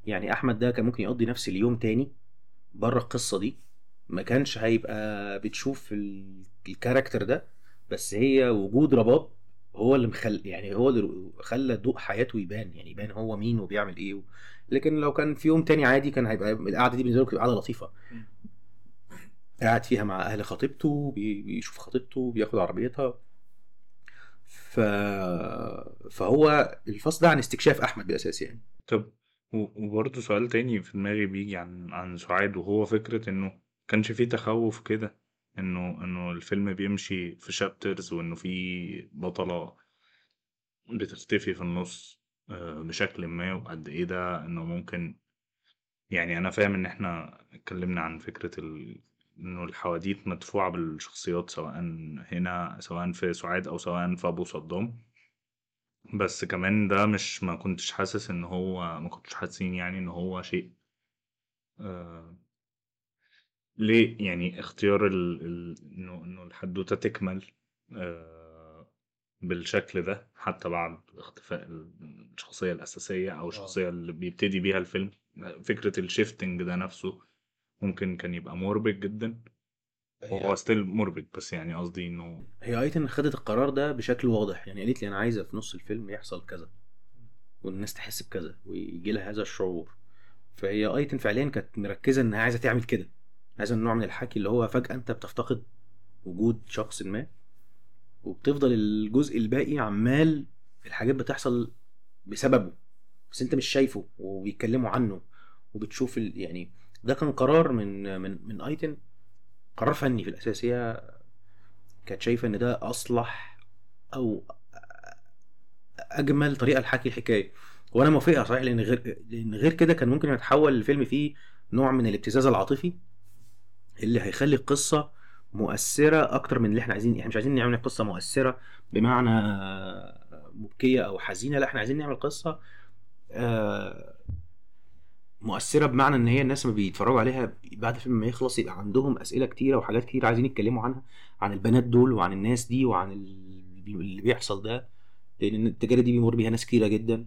[SPEAKER 1] يعني أحمد ده كان ممكن يقضي نفس اليوم تاني بره القصة دي. ما كانش هيبقى بتشوف ال- الكاركتر ده بس هي وجود رباب هو اللي مخل يعني هو اللي خلى ضوء حياته يبان. يعني يبان هو مين وبيعمل إيه و... لكن لو كان في يوم تاني عادي كان هيبقى القعدة دي بالنسبة له قعدة لطيفة. قاعد فيها مع أهل خطيبته بي- بيشوف خطيبته بياخد عربيتها. ف... فهو الفصل ده عن استكشاف أحمد بالاساس يعني.
[SPEAKER 2] طب وبرضه سؤال تاني في دماغي بيجي عن عن سعاد وهو فكرة إنه كانش فيه تخوف كده إنه إنه الفيلم بيمشي في شابترز وإنه في بطلة بتختفي في النص آه، بشكل ما وقد إيه ده إنه ممكن يعني أنا فاهم إن إحنا اتكلمنا عن فكرة ال... إنه الحواديت مدفوعة بالشخصيات سواء هنا سواء في سعاد أو سواء في أبو صدام. بس كمان ده مش ما كنتش حاسس إن هو ما كنتش حاسين يعني إن هو شيء آه ليه؟ يعني اختيار ال... ال... إنه إنه الحدوتة تكمل آه بالشكل ده حتى بعد اختفاء الشخصية الأساسية أو الشخصية اللي بيبتدي بيها الفيلم. فكرة الشيفتنج ده نفسه ممكن كان يبقى مربك جدا وهو still مربك بس يعني قصدي إنه
[SPEAKER 1] هي ايتن خدت القرار ده بشكل واضح يعني قالت لي أنا عايزة في نص الفيلم يحصل كذا والناس تحس بكذا ويجي لها هذا الشعور فهي ايتن فعليا كانت مركزة إنها عايزة تعمل كده عايزة النوع من الحكي اللي هو فجأة أنت بتفتقد وجود شخص ما وبتفضل الجزء الباقي عمال الحاجات بتحصل بسببه بس أنت مش شايفه وبيتكلموا عنه وبتشوف. يعني ده كان قرار من من من أيتن. قرار فني في الأساس. هي كانت شايفة إن ده أصلح أو أجمل طريقة لحكي الحكاية. وأنا موافقها صحيح لأن غير لأن غير كده كان ممكن يتحول الفيلم فيه نوع من الابتزاز العاطفي اللي هيخلي القصة مؤثرة أكتر من اللي إحنا عايزين. إحنا مش عايزين نعمل قصة مؤثرة بمعنى مبكية أو حزينة لا إحنا عايزين نعمل قصة آه، مؤثرة بمعنى إن هي الناس ما بيتفرجوا عليها بعد الفيلم ما يخلص يبقى عندهم أسئلة كتيرة وحاجات كتير عايزين يتكلموا عنها عن البنات دول وعن الناس دي وعن اللي بيحصل ده لأن التجارب دي بيمر بيها ناس كتيرة جدا.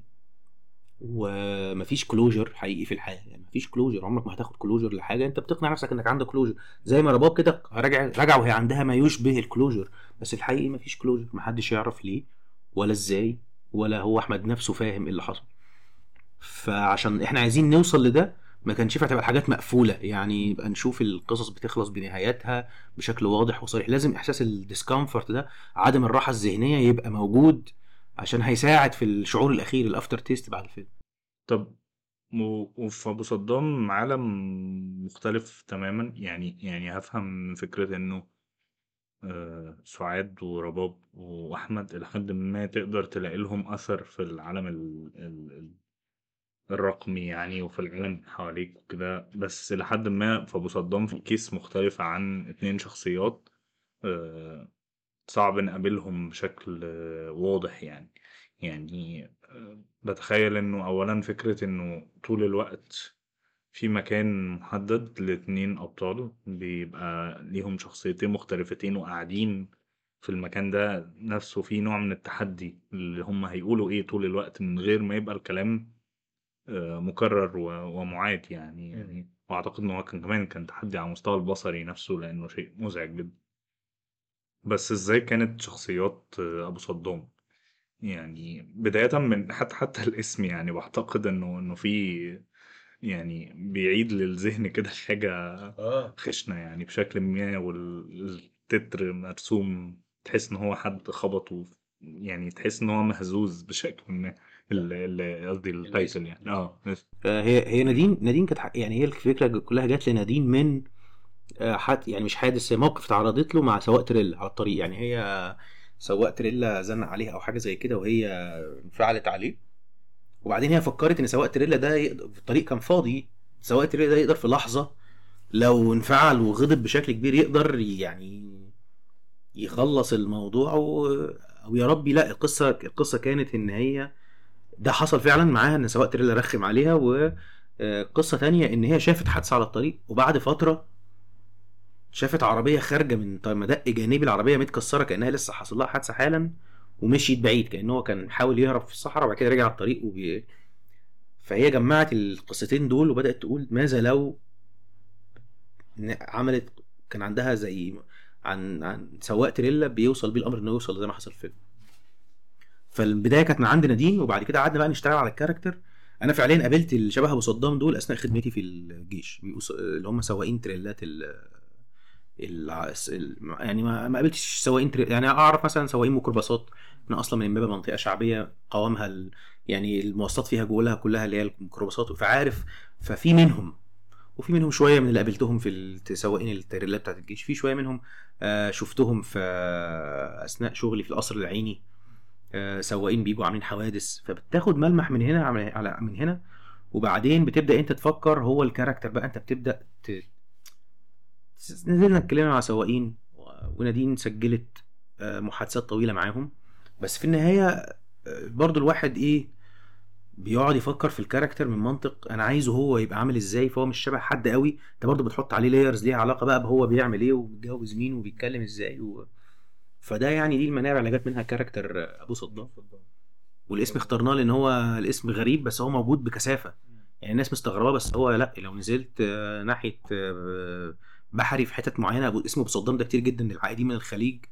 [SPEAKER 1] ومفيش closure حقيقي في الحياة يعني مفيش closure عمرك ما هتاخد closure لحاجة أنت بتقنع نفسك إنك عندك closure زي ما رباب كده راجع راجع وهي عندها ما يشبه ال closure بس الحقيقي مفيش closure محدش يعرف ليه ولا إزاي ولا هو أحمد نفسه فاهم إيه اللي حصل. فعشان إحنا عايزين نوصل لده ما كانش ينفع تبقى الحاجات مقفولة. يعني يبقى نشوف القصص بتخلص بنهاياتها بشكل واضح وصريح. لازم إحساس ال discomfort ده عدم الراحة الذهنية يبقى موجود عشان هيساعد في الشعور الأخير ال aftertaste بعد الفيلم.
[SPEAKER 2] طب و- وفي أبو صدام عالم مختلف تماما. يعني يعني هفهم من فكرة إنه آه، سعاد ورباب وأحمد إلى حد ما تقدر تلاقي لهم أثر في العالم ال ال ال الرقمي يعني وفي العالم حواليك وكده بس إلى حد ما في أبو صدام في كيس مختلفة عن اتنين شخصيات آه، صعب نقابلهم بشكل آه، واضح يعني. يعني آه، بتخيل إنه أولا فكرة إنه طول الوقت في مكان محدد لاتنين أبطال بيبقى ليهم شخصيتين مختلفتين وقاعدين في المكان ده نفسه في نوع من التحدي اللي هم هيقولوا إيه طول الوقت من غير ما يبقى الكلام آه، مكرر و- ومعاد يعني يعني وأعتقد إن هو كان كمان كان تحدي على المستوى البصري نفسه لأنه شيء مزعج جدا. بس إزاي كانت شخصيات آه، أبو صدام؟ يعني بداية من حتى حتى الاسم يعني بعتقد إنه إنه في يعني بيعيد للذهن كده حاجة
[SPEAKER 1] آه.
[SPEAKER 2] خشنة يعني بشكل ما والتتر مرسوم تحس إن هو حد خبطه يعني تحس إن هو مهزوز بشكل ما. قصدي التايتل يعني. آه.
[SPEAKER 1] هي هي نادين نادين كانت يعني هي الفكرة كلها جات لنادين من آه، حد يعني مش حادث موقف تعرضت له مع سواق تريلا على الطريق. يعني هي سواق تريلا زن عليها أو حاجة زي كده وهي انفعلت عليه. وبعدين هي فكرت إن سواق تريلا ده يقدر الطريق كان فاضي. سواق تريلا ده يقدر في لحظة لو انفعل وغضب بشكل كبير يقدر يعني يخلص الموضوع و... أو يا ربي لا القصة القصة كانت إن هي ده حصل فعلا معاها إن سواق تريلا رخم عليها وقصه تانية إن هي شافت حادثة على الطريق وبعد فترة شافت عربية خارجة من مدق جانبي العربية متكسرة كأنها لسه حصل لها حادثة حالا ومشيت بعيد كأنه هو كان حاول يهرب في الصحراء وبعد كده رجع على الطريق وبي... فهي جمعت القصتين دول وبدأت تقول ماذا لو عملت كان عندها زي عن عن سواق تريلا بيوصل بيه الأمر إنه يوصل زي ما حصل في الفيلم. فالبداية كانت من عند نادين وبعد كده قعدنا بقى نشتغل على الكاركتر أنا فعليا قابلت الشبه أبو صدام دول أثناء خدمتي في الجيش اللي هم سواقين تريلات ال- يعني ما قابلتش سواقين تر- يعني أعرف مثلا سواقين ميكروباصات أنا أصلا من امبابه منطقة شعبية قوامها ال... يعني المواصلات فيها جواها كلها اللي هي الميكروباصات فعارف ففي منهم وفي منهم شوية من اللي قابلتهم في سواقين التريلات بتاعت الجيش في شوية منهم آه، شفتهم في أثناء شغلي في القصر العيني. سواقين بيجوا عاملين حوادث فبتاخد ملمح من هنا على من هنا وبعدين بتبدأ أنت تفكر هو ال character بقى أنت بتبدأ ت... نزلنا اتكلمنا مع سواقين ونادين سجلت آه، محادثات طويلة معاهم. بس في النهاية آه، برضو الواحد إيه بيقعد يفكر في ال character من منطق أنا عايزه هو يبقى عامل إزاي فهو مش شبه حد قوي. أنت برضو بتحط عليه layers ليها علاقة بقى بهو بيعمل إيه وبيتجوز مين وبيتكلم إزاي و... فده يعني دي المنابع اللي جت منها character أبو صدام. والاسم اخترناه لأن هو الاسم غريب بس هو موجود بكثافة. يعني الناس مستغربة بس هو لأ لو نزلت آه، ناحية آه، بحري في حتت معينة أبو- اسمه أبو صدام ده كتير جدا العائلين من الخليج.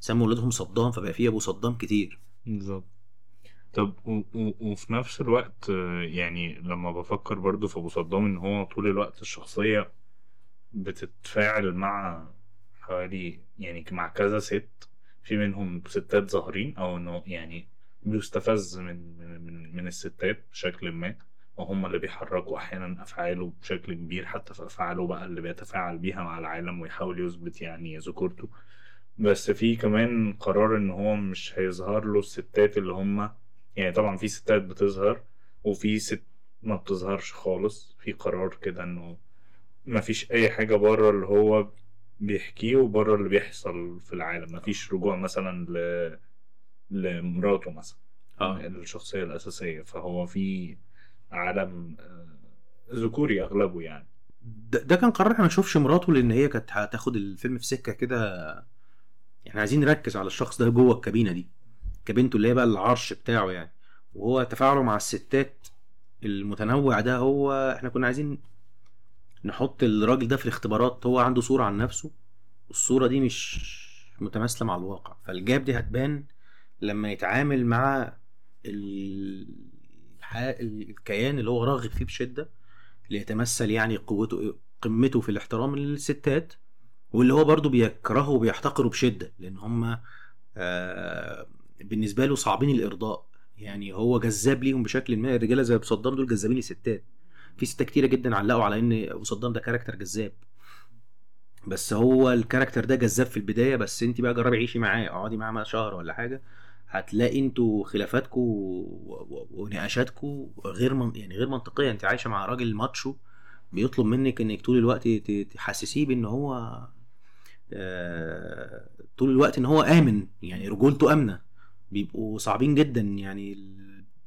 [SPEAKER 1] سموا ولادهم صدام فبقى فيه أبو صدام كتير.
[SPEAKER 2] بالظبط. طب. وفي نفس الوقت آه، يعني لما بفكر برضو في أبو صدام إن هو طول الوقت الشخصية بتتفاعل مع حوالي يعني مع كذا ست في منهم ستات ظاهرين أو إنه يعني بيستفز من من من, الستات بشكل ما وهم اللي بيحركوا أحيانا أفعاله بشكل كبير حتى في أفعاله بقى اللي بيتفاعل بيها مع العالم ويحاول يثبت يعني ذكورته. بس في كمان قرار إن هو مش هيظهر له الستات اللي هم يعني طبعا في ستات بتظهر وفي ست ما بتظهرش خالص. في قرار كده إنه ما فيش أي حاجة بره اللي هو بيحكيه وبره اللي بيحصل في العالم. ما فيش رجوع مثلا ل... لمراته مثلا.
[SPEAKER 1] آه.
[SPEAKER 2] الشخصية الأساسية. فهو في عالم آه، ذكوري أغلبه يعني.
[SPEAKER 1] ده, ده كان قرار إحنا ما نشوفش مراته لأن هي كانت هتاخد الفيلم في سكة كده. إحنا عايزين نركز على الشخص ده جوه الكابينة دي. كابينته اللي هي بقى العرش بتاعه يعني. وهو تفاعله مع الستات المتنوع ده هو إحنا كنا عايزين نحط الراجل ده في الاختبارات هو عنده صورة عن نفسه والصورة دي مش متماثلة مع الواقع فالجاب دي هتبان لما يتعامل مع. الكيان اللي هو راغب فيه بشدة اللي يتمثل يعني قوته قمته في الاحترام للستات واللي هو برضو بيكرهه وبيحتقره بشدة لأن هم آه بالنسبة له صعبين الإرضاء يعني هو جذاب ليهم بشكل ما الرجالة زي أبو صدام دول جذابين للستات في ستات كتيرة جدا علقوا على أبو صدام ده character جذاب. بس هو ال character ده جذاب في البداية بس أنت بقى جربي عيشي معاه اقعدي معاه شهر ولا حاجة هتلاقي أنتوا خلافاتكم ونقاشاتكم غير من يعني غير منطقية. أنت عايشة مع راجل macho بيطلب منك إنك طول الوقت تحسسيه بإن هو آه، طول الوقت إن هو آمن يعني رجولته آمنة. بيبقوا صعبين جدا يعني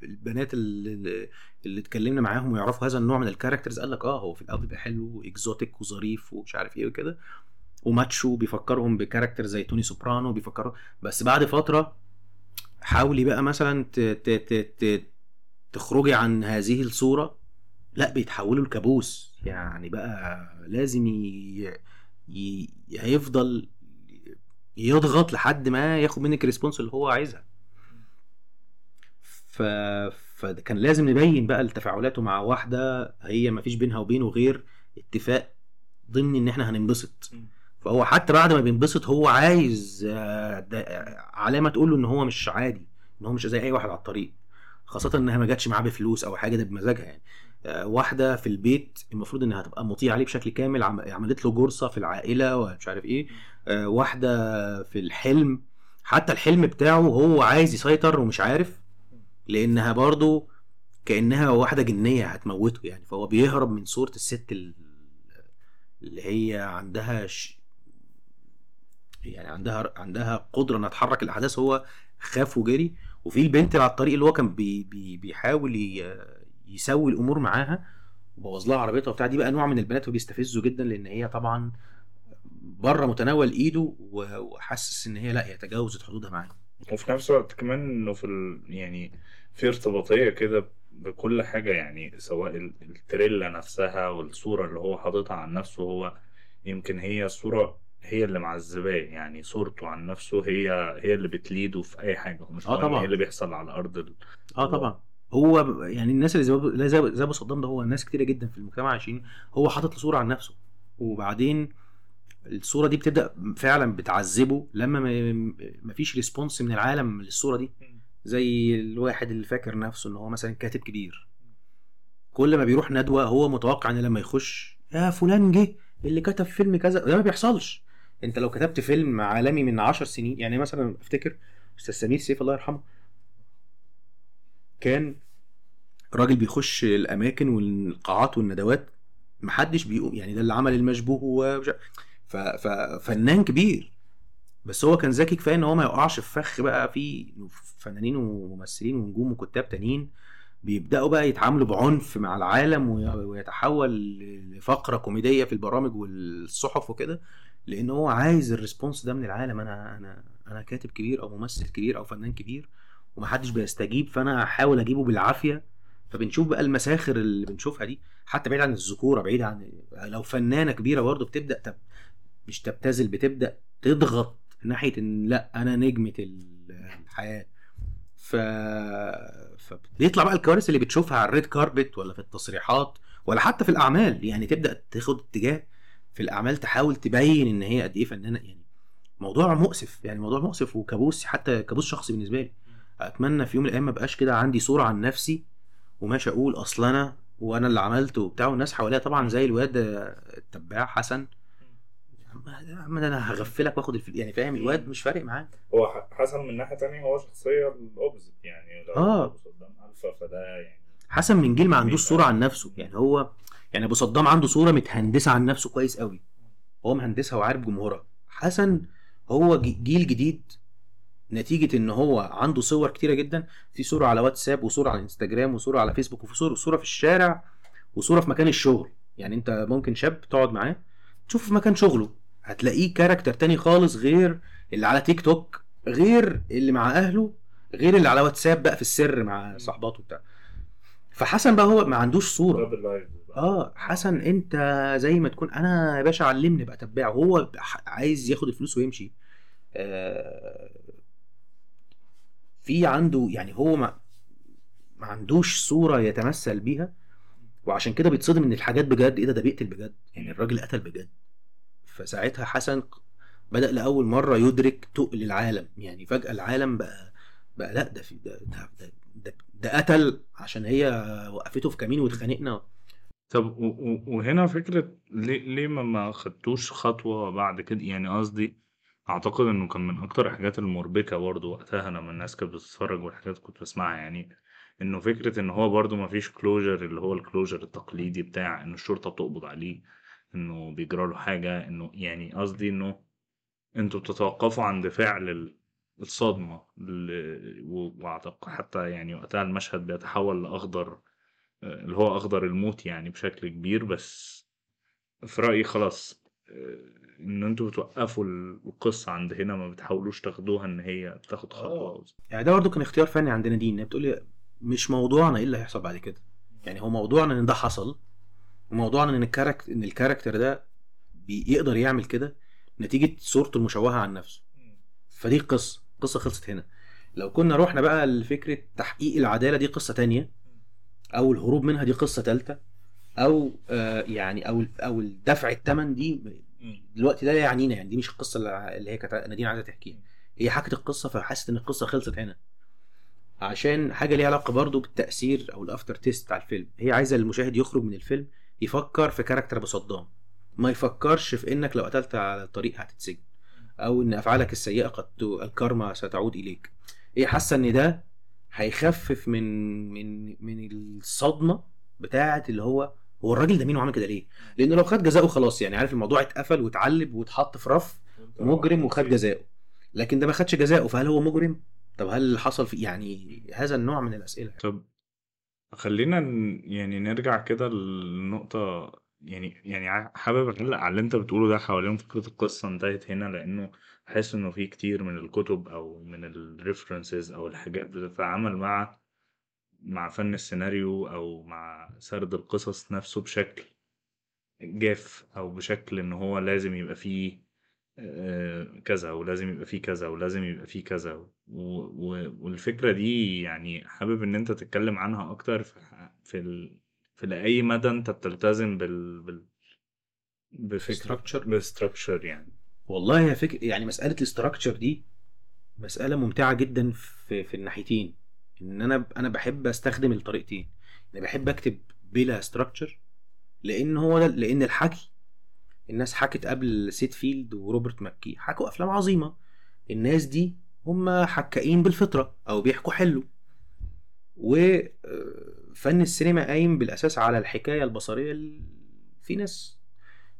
[SPEAKER 1] البنات اللي, اللي اتكلمنا معاهم ويعرفوا هذا النوع من ال characters قال لك آه هو في الأول حلو و exotic وظريف ومش عارف إيه وكده و macho بيفكرهم ب character زي توني سوبرانو بيفكروا بس بعد فترة حاولي بقى مثلا ت... ت... ت... ت... تخرجي عن هذه الصورة لأ بيتحولوا لكابوس. يعني بقى لازم ي... ي... هيفضل يضغط لحد ما ياخد منك الريسبونس اللي هو عايزها. ف... فكان لازم نبين بقى تفاعلاته مع واحدة هي ما فيش بينها وبينه غير اتفاق ضمن إن إحنا هننبسط. فهو حتى بعد ما بينبسط هو عايز آه، علامة تقول له إن هو مش عادي إن هو مش زي أي واحد على الطريق. خاصة إنها ما جاتش معاه بفلوس أو حاجة ده بمزاجها يعني. آه، واحدة في البيت المفروض إنها تبقى مطيعة عليه بشكل كامل عم- عملت له جرصه في العائلة ومش عارف إيه. آه، واحدة في الحلم حتى الحلم بتاعه هو عايز يسيطر ومش عارف لأنها برضو كأنها واحدة جنية هتموته يعني. فهو بيهرب من صورة الست ال- اللي هي عندها ش... يعني عندها عندها قدرة إنها تحرك الأحداث. هو خاف وجري وفي البنت على الطريق اللي هو كان بي بي بيحاول ي... يسوي الأمور معاها وبوظ لها عربيتها وبتاع. دي بقى نوع من البنات وبيستفزه جدا لأن هي طبعا بره متناول إيده وحاسس إن هي لأ هي تجاوزت حدودها معاه
[SPEAKER 2] وفي نفس الوقت كمان إنه في ال... يعني في ارتباطية كده بكل حاجة يعني سواء ال- التريلا نفسها والصورة اللي هو حاططها عن نفسه هو يمكن هي الصورة هي اللي معذباه يعني صورته عن نفسه هي هي اللي بتليده في أي حاجة مش مهم
[SPEAKER 1] طبعاً.
[SPEAKER 2] إيه اللي بيحصل على أرض ال...
[SPEAKER 1] آه طبعا. هو يعني الناس اللي زي زي ابو صدام ده هو ناس كتيرة جدا في المجتمع عايشين هو حاطط صوره عن نفسه. وبعدين الصورة دي بتبدأ فعلا بتعذبه لما ما- مفيش ريسبونس من العالم للصورة دي. زي الواحد اللي فاكر نفسه إن هو مثلا كاتب كبير. كل ما بيروح ندوة هو متوقع إن لما يخش يا فلان جه اللي كتب فيلم كذا. ده ما بيحصلش. أنت لو كتبت فيلم عالمي من عشر سنين يعني مثلا أفتكر أستاذ سمير سيف الله يرحمه كان راجل بيخش الأماكن والقاعات والندوات محدش بيقوم يعني ده اللي عمل المشبوه و. فنان كبير. بس هو كان ذكي كفاية إن هو ما يقعش في فخ بقى في فنانين وممثلين ونجوم وكتاب تانيين بيبدأوا بقى يتعاملوا بعنف مع العالم وي- ويتحول لفقرة كوميدية في البرامج والصحف وكده لإن هو عايز الريسبونس ده من العالم. أنا أنا أنا كاتب كبير أو ممثل كبير أو فنان كبير ومحدش بيستجيب فأنا هحاول أجيبه بالعافية. فبنشوف بقى المساخر اللي بنشوفها دي حتى بعيد عن الذكورة بعيد عن لو فنانة كبيرة برضه بتبدأ تب... مش تبتذل بتبدأ تضغط ناحية إن لأ أنا نجمة الحياة. ف فبيطلع بقى الكوارث اللي بتشوفها على الريد كاربت ولا في التصريحات ولا حتى في الأعمال. يعني تبدأ تاخد اتجاه في الأعمال تحاول تبين إن هي قد إيه فنانة. يعني موضوع مؤسف يعني موضوع مؤسف وكابوس حتى كابوس شخصي بالنسبة لي. أتمنى في يوم من الأيام ما بقاش كده عندي صورة عن نفسي وماشي أقول أصل أنا وأنا اللي عملته وبتاع والناس حواليا طبعا زي الواد التباع حسن. ده أنا هغفلك وآخد الفل... يعني فاهم الواد مش فارق معاه
[SPEAKER 2] هو حسن من ناحية تانية هو شخصية ال opposite يعني لو. أبو صدام ألفا فده يعني
[SPEAKER 1] حسن من جيل ما عندوش صورة عن نفسه يعني هو يعني أبو صدام عنده صورة متهندسة عن نفسه كويس قوي. هو مهندسها وعارف جمهورها. حسن هو جي- جيل جديد. نتيجة إن هو عنده صور كتيرة جدا. في صورة على واتساب وصورة على إنستجرام وصورة على فيسبوك وفي صورة صورة في الشارع وصورة في مكان الشغل. يعني أنت ممكن شاب تقعد معاه تشوفه في مكان شغله. هتلاقيه كاركتر تاني خالص غير اللي على تيك توك غير اللي مع أهله غير اللي على واتساب بقى في السر مع صحباته بتاع فحسن بقى هو ما عندوش
[SPEAKER 2] بقى.
[SPEAKER 1] آه حسن أنت زي ما تكون أنا يا باشا علمني بقى تباع وهو ح- عايز ياخد الفلوس ويمشي. آه في عنده يعني هو ما, ما عندوش صورة يتمثل بيها وعشان كده بيتصدم إن الحاجات بجد إيه ده؟ ده بيقتل بجد. يعني الراجل قتل بجد. فساعتها حسن بدأ لأول مرة يدرك تقل العالم. يعني فجأة العالم بقى بقى لأ ده في ده ده, ده, ده, ده قتل عشان هي وقفته في كمين واتخانقنا.
[SPEAKER 2] طب وهنا فكرة ليه ليه ما ما خدتوش خطوة بعد كده؟ يعني قصدي أعتقد إنه كان من أكتر الحاجات المربكة برضه وقتها لما الناس كانت بتتفرج والحاجات كنت بسمعها. يعني إنه فكرة إن هو برضه مفيش closure اللي هو ال closure التقليدي بتاع إن الشرطة بتقبض عليه. إنه بيجرى له حاجة إنه يعني قصدي إنه أنتوا بتتوقفوا عند فعل ال- الصدمة ال- و- واعتقد حتى يعني وقتها المشهد بيتحول لأخضر آه، اللي هو أخضر الموت يعني بشكل كبير بس في رأيي خلاص آه، إن أنتوا بتوقفوا القصة عند هنا ما بتحاولوش تاخدوها إن هي تاخد خطوة
[SPEAKER 1] يعني ده برضه كان اختيار فني عند نادين هي بتقول لي مش موضوعنا إيه اللي هيحصل بعد كده. يعني هو موضوعنا إن ده حصل وموضوعنا إن ال character إن ال character ده بيقدر يعمل كده نتيجة صورته المشوهة عن نفسه. فدي القصة القصة خلصت هنا. لو كنا رحنا بقى لفكرة تحقيق العدالة دي قصة تانية أو الهروب منها دي قصة ثالثه أو آه يعني أو أو دفع الثمن دي دلوقتي ده لا يعنينا يعني دي مش القصة اللي اللي هي كانت نادين عايزة تحكيها. هي حكت القصة فحست إن القصة خلصت هنا. عشان حاجة ليها علاقة برضو بالتأثير أو ال aftertaste على الفيلم. هي عايزة المشاهد يخرج من الفيلم يفكر في character ابو صدام ما يفكرش في إنك لو قتلت على الطريق هتتسجن. أو إن أفعالك السيئة قد ت- الكارما ستعود إليك. هي حاسة إن ده هيخفف من من من الصدمة بتاعه اللي هو هو الراجل ده مين وعمل كده ليه؟ لأنه لو خد جزاؤه خلاص يعني عارف الموضوع اتقفل واتعلب واتحط في رف مجرم وخد جزاؤه. لكن ده ما خدش جزاؤه فهل هو مجرم؟ طب هل حصل في يعني هذا النوع من الأسئلة؟
[SPEAKER 2] طب خلينا يعني نرجع كده للنقطة يعني يعني حابب أعلق على اللي أنت بتقوله ده حوالين فكرة القصة انتهت هنا لأنه بحس إنه في كتير من الكتب أو من الريفرنسز أو الحاجات بتتعامل مع مع فن السيناريو أو مع سرد القصص نفسه بشكل جاف أو بشكل إن هو لازم يبقى فيه كذا ولازم يبقى فيه كذا ولازم يبقى فيه كذا و... و... والفكرة دي يعني حابب إن أنت تتكلم عنها أكتر في في ال... في لأي مدى أنت بتلتزم بال... بال... بفكرة.
[SPEAKER 1] ب
[SPEAKER 2] structure يعني.
[SPEAKER 1] والله يا فكر يعني مسألة ال structure دي مسألة ممتعة جدا في في الناحيتين. إن أنا أنا بحب أستخدم الطريقتين. أنا بحب أكتب بلا structure لأن هو لأن الحكي الناس حكت قبل سيد فيلد وروبرت ماكي حكوا أفلام عظيمة. الناس دي هم حكائين بالفطرة أو بيحكوا حلو. وفن السينما قايم بالأساس على الحكاية البصرية ال- في ناس.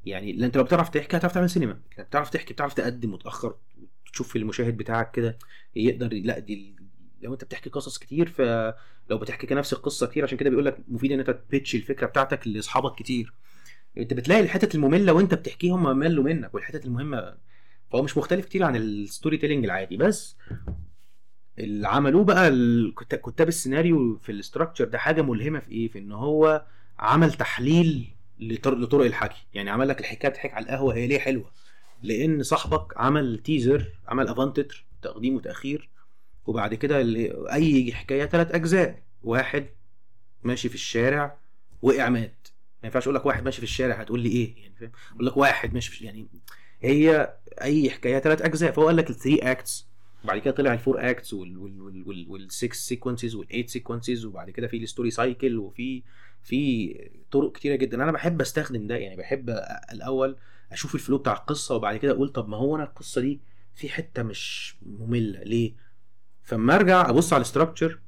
[SPEAKER 1] يعني أنت لو بتعرف تحكي هتعرف تعمل سينما. بتعرف تحكي بتعرف تقدم وتأخر تشوف المشاهد بتاعك كده يقدر لا دي لو أنت بتحكي قصص كتير فلو بتحكي نفس القصة كتير عشان كده بيقول لك مفيد إن أنت ت pitch الفكرة بتاعتك لأصحابك كتير. انت بتلاقي الحتت المملة وانت بتحكيها هم ملوا منك والحتت المهمة فهو مش مختلف كتير عن ال storytelling العادي. بس اللي عملوه بقى كتاب السيناريو في ال structure ده حاجة ملهمة في إيه؟ في ان هو عمل تحليل لطر- لطرق الحكي. يعني عمل لك الحكاية بتحكي على القهوة هي ليه حلوة؟ لأن صاحبك عمل teaser عمل avant-titre تقديم وتأخير وبعد كده أي حكاية ثلاث أجزاء. واحد ماشي في الشارع وقع مات. ما ينفعش أقول لك واحد ماشي في الشارع هتقول لي إيه؟ يعني فاهم؟ أقول لك واحد ماشي في يعني هي أي حكاية ثلاث أجزاء. فهو قال لك ال three acts وبعد كده طلع ال four acts وال six sequences وال eight sequences وبعد كده في ال story circle وفي في طرق كتيرة جدا. أنا بحب أستخدم ده يعني بحب الأول أشوف ال flow بتاع القصة وبعد كده أقول طب ما هو أنا القصة دي في حتة مش مملة. ليه؟ فأما أرجع أبص على ال structure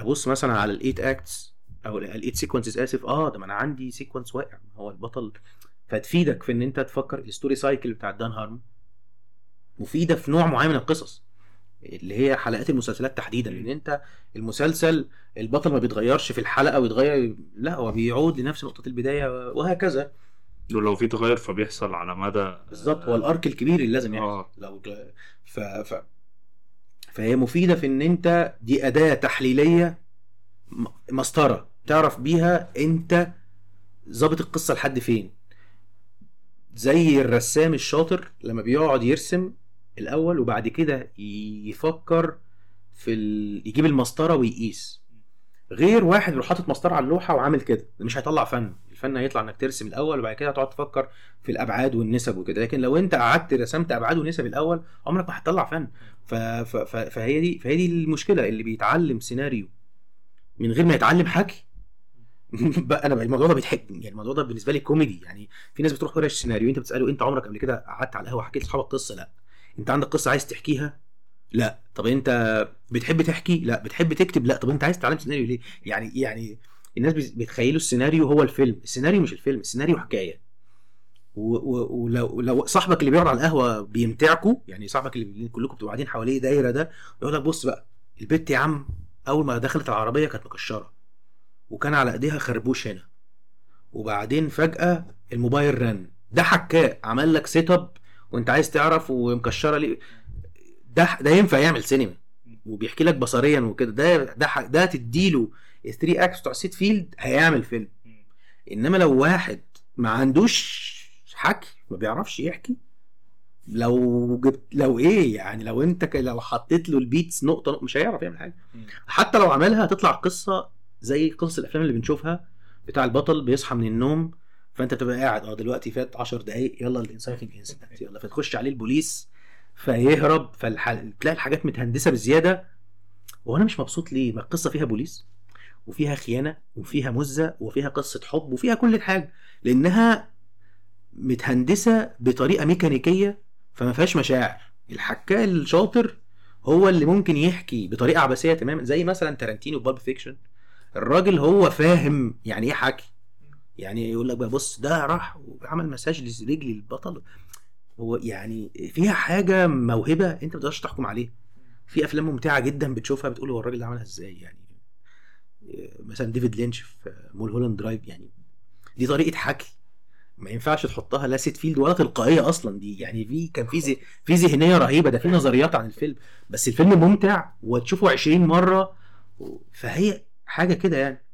[SPEAKER 1] أبص مثلا على ال eight acts أو ال eight sequences اسف آه ده ما أنا عندي sequence واقع. ما هو البطل فتفيدك في إن أنت تفكر ال story circle بتاع دان هارمون مفيدة في نوع معين من القصص اللي هي حلقات المسلسلات تحديدا. لأن أنت المسلسل البطل ما بيتغيرش في الحلقة ويتغير لا هو بيعود لنفس نقطة البداية وهكذا.
[SPEAKER 2] ولو في تغير فبيحصل على مدى
[SPEAKER 1] بالظبط هو الارك الكبير اللي لازم يحصل.
[SPEAKER 2] آه.
[SPEAKER 1] لو ف... ف... فهي مفيدة في إن أنت دي أداة تحليلية مسطرة. تعرف بيها انت ظابط القصة لحد فين. زي الرسام الشاطر لما بيقعد يرسم الأول وبعد كده يفكر في ال... يجيب المسطرة ويقيس. غير واحد يروح حاطط مسطرة على اللوحة وعامل كده. مش هيطلع فن. الفن هيطلع انك ترسم الأول وبعد كده تقعد تفكر في الأبعاد والنسب وكده. لكن لو انت قعدت رسمت أبعاد ونسب الأول عمرك ما هتطلع فن. ف... ف... ف... فهي دي فهي دي المشكلة اللي بيتعلم سيناريو من غير ما يتعلم حكي. أنا الموضوع ده بيضحك يعني الموضوع ده بالنسبة لي كوميدي. يعني في ناس بتروح ورش سيناريو أنت بتسأله أنت عمرك قبل كده قعدت على القهوة حكيت لاصحابك قصة؟ لأ. أنت عندك قصة عايز تحكيها؟ لأ. طب أنت بتحب تحكي؟ لأ. بتحب تكتب؟ لأ. طب أنت عايز تتعلم سيناريو ليه؟ يعني يعني الناس بيتخيلوا السيناريو هو الفيلم. السيناريو مش الفيلم السيناريو حكاية. ولو لو صاحبك اللي بيقعد على القهوة بيمتعكوا يعني صاحبك اللي كلكم بتبقوا قاعدين حواليه دايره ده يقول لك بص بقى البت يا عم أول ما دخلت العربية كانت مكشرة. وكان على ايديها خربوش هنا. وبعدين فجأة الموبايل رن. ده حكاء عمل لك setup وانت عايز تعرف ومكشرة ليه ده ده ينفع يعمل سينما وبيحكي لك بصريا وكده. ده ده ده تديله ال three acts بتوع سيد فيلد هيعمل فيلم إنما لو واحد ما عندوش حكي ما بيعرفش يحكي لو جبت لو إيه يعني لو انت لو حطيت له ال beats نقطة مش هيعرف يعمل حاجة. حتى لو عملها هتطلع قصة زي قصص الأفلام اللي بنشوفها بتاع البطل بيصحى من النوم فأنت تبقى قاعد آه دلوقتي فات 10 دقايق يلا ال inciting incident يلا. فتخش عليه البوليس فيهرب فالحل... تلاقي الحاجات متهندسة بزيادة. وأنا مش مبسوط ليه؟ ما القصة فيها بوليس وفيها خيانة وفيها مزة وفيها قصة حب وفيها كل حاجة لأنها متهندسة بطريقة ميكانيكية فما فيهاش مشاعر. الحكاء الشاطر هو اللي ممكن يحكي بطريقة عبثيه تماما زي مثلا تارانتينو Pulp Fiction. الراجل هو فاهم يعني إيه حكي. يعني يقول لك بقى بص ده راح وعمل مساج لرجل البطل. هو يعني فيها حاجة موهبة أنت ما تقدرش تحكم عليها. في أفلام ممتعة جدا بتشوفها بتقول هو الراجل ده عملها إزاي يعني. مثلا ديفيد لينش في Mulholland Drive يعني. دي طريقة حكي. ما ينفعش تحطها لا سيد فيلد ولا تلقائية أصلا. دي يعني في كان في في ذهنية رهيبة. ده في نظريات عن الفيلم. بس الفيلم ممتع وتشوفه 20 مرة. فهي حاجة كده يعني.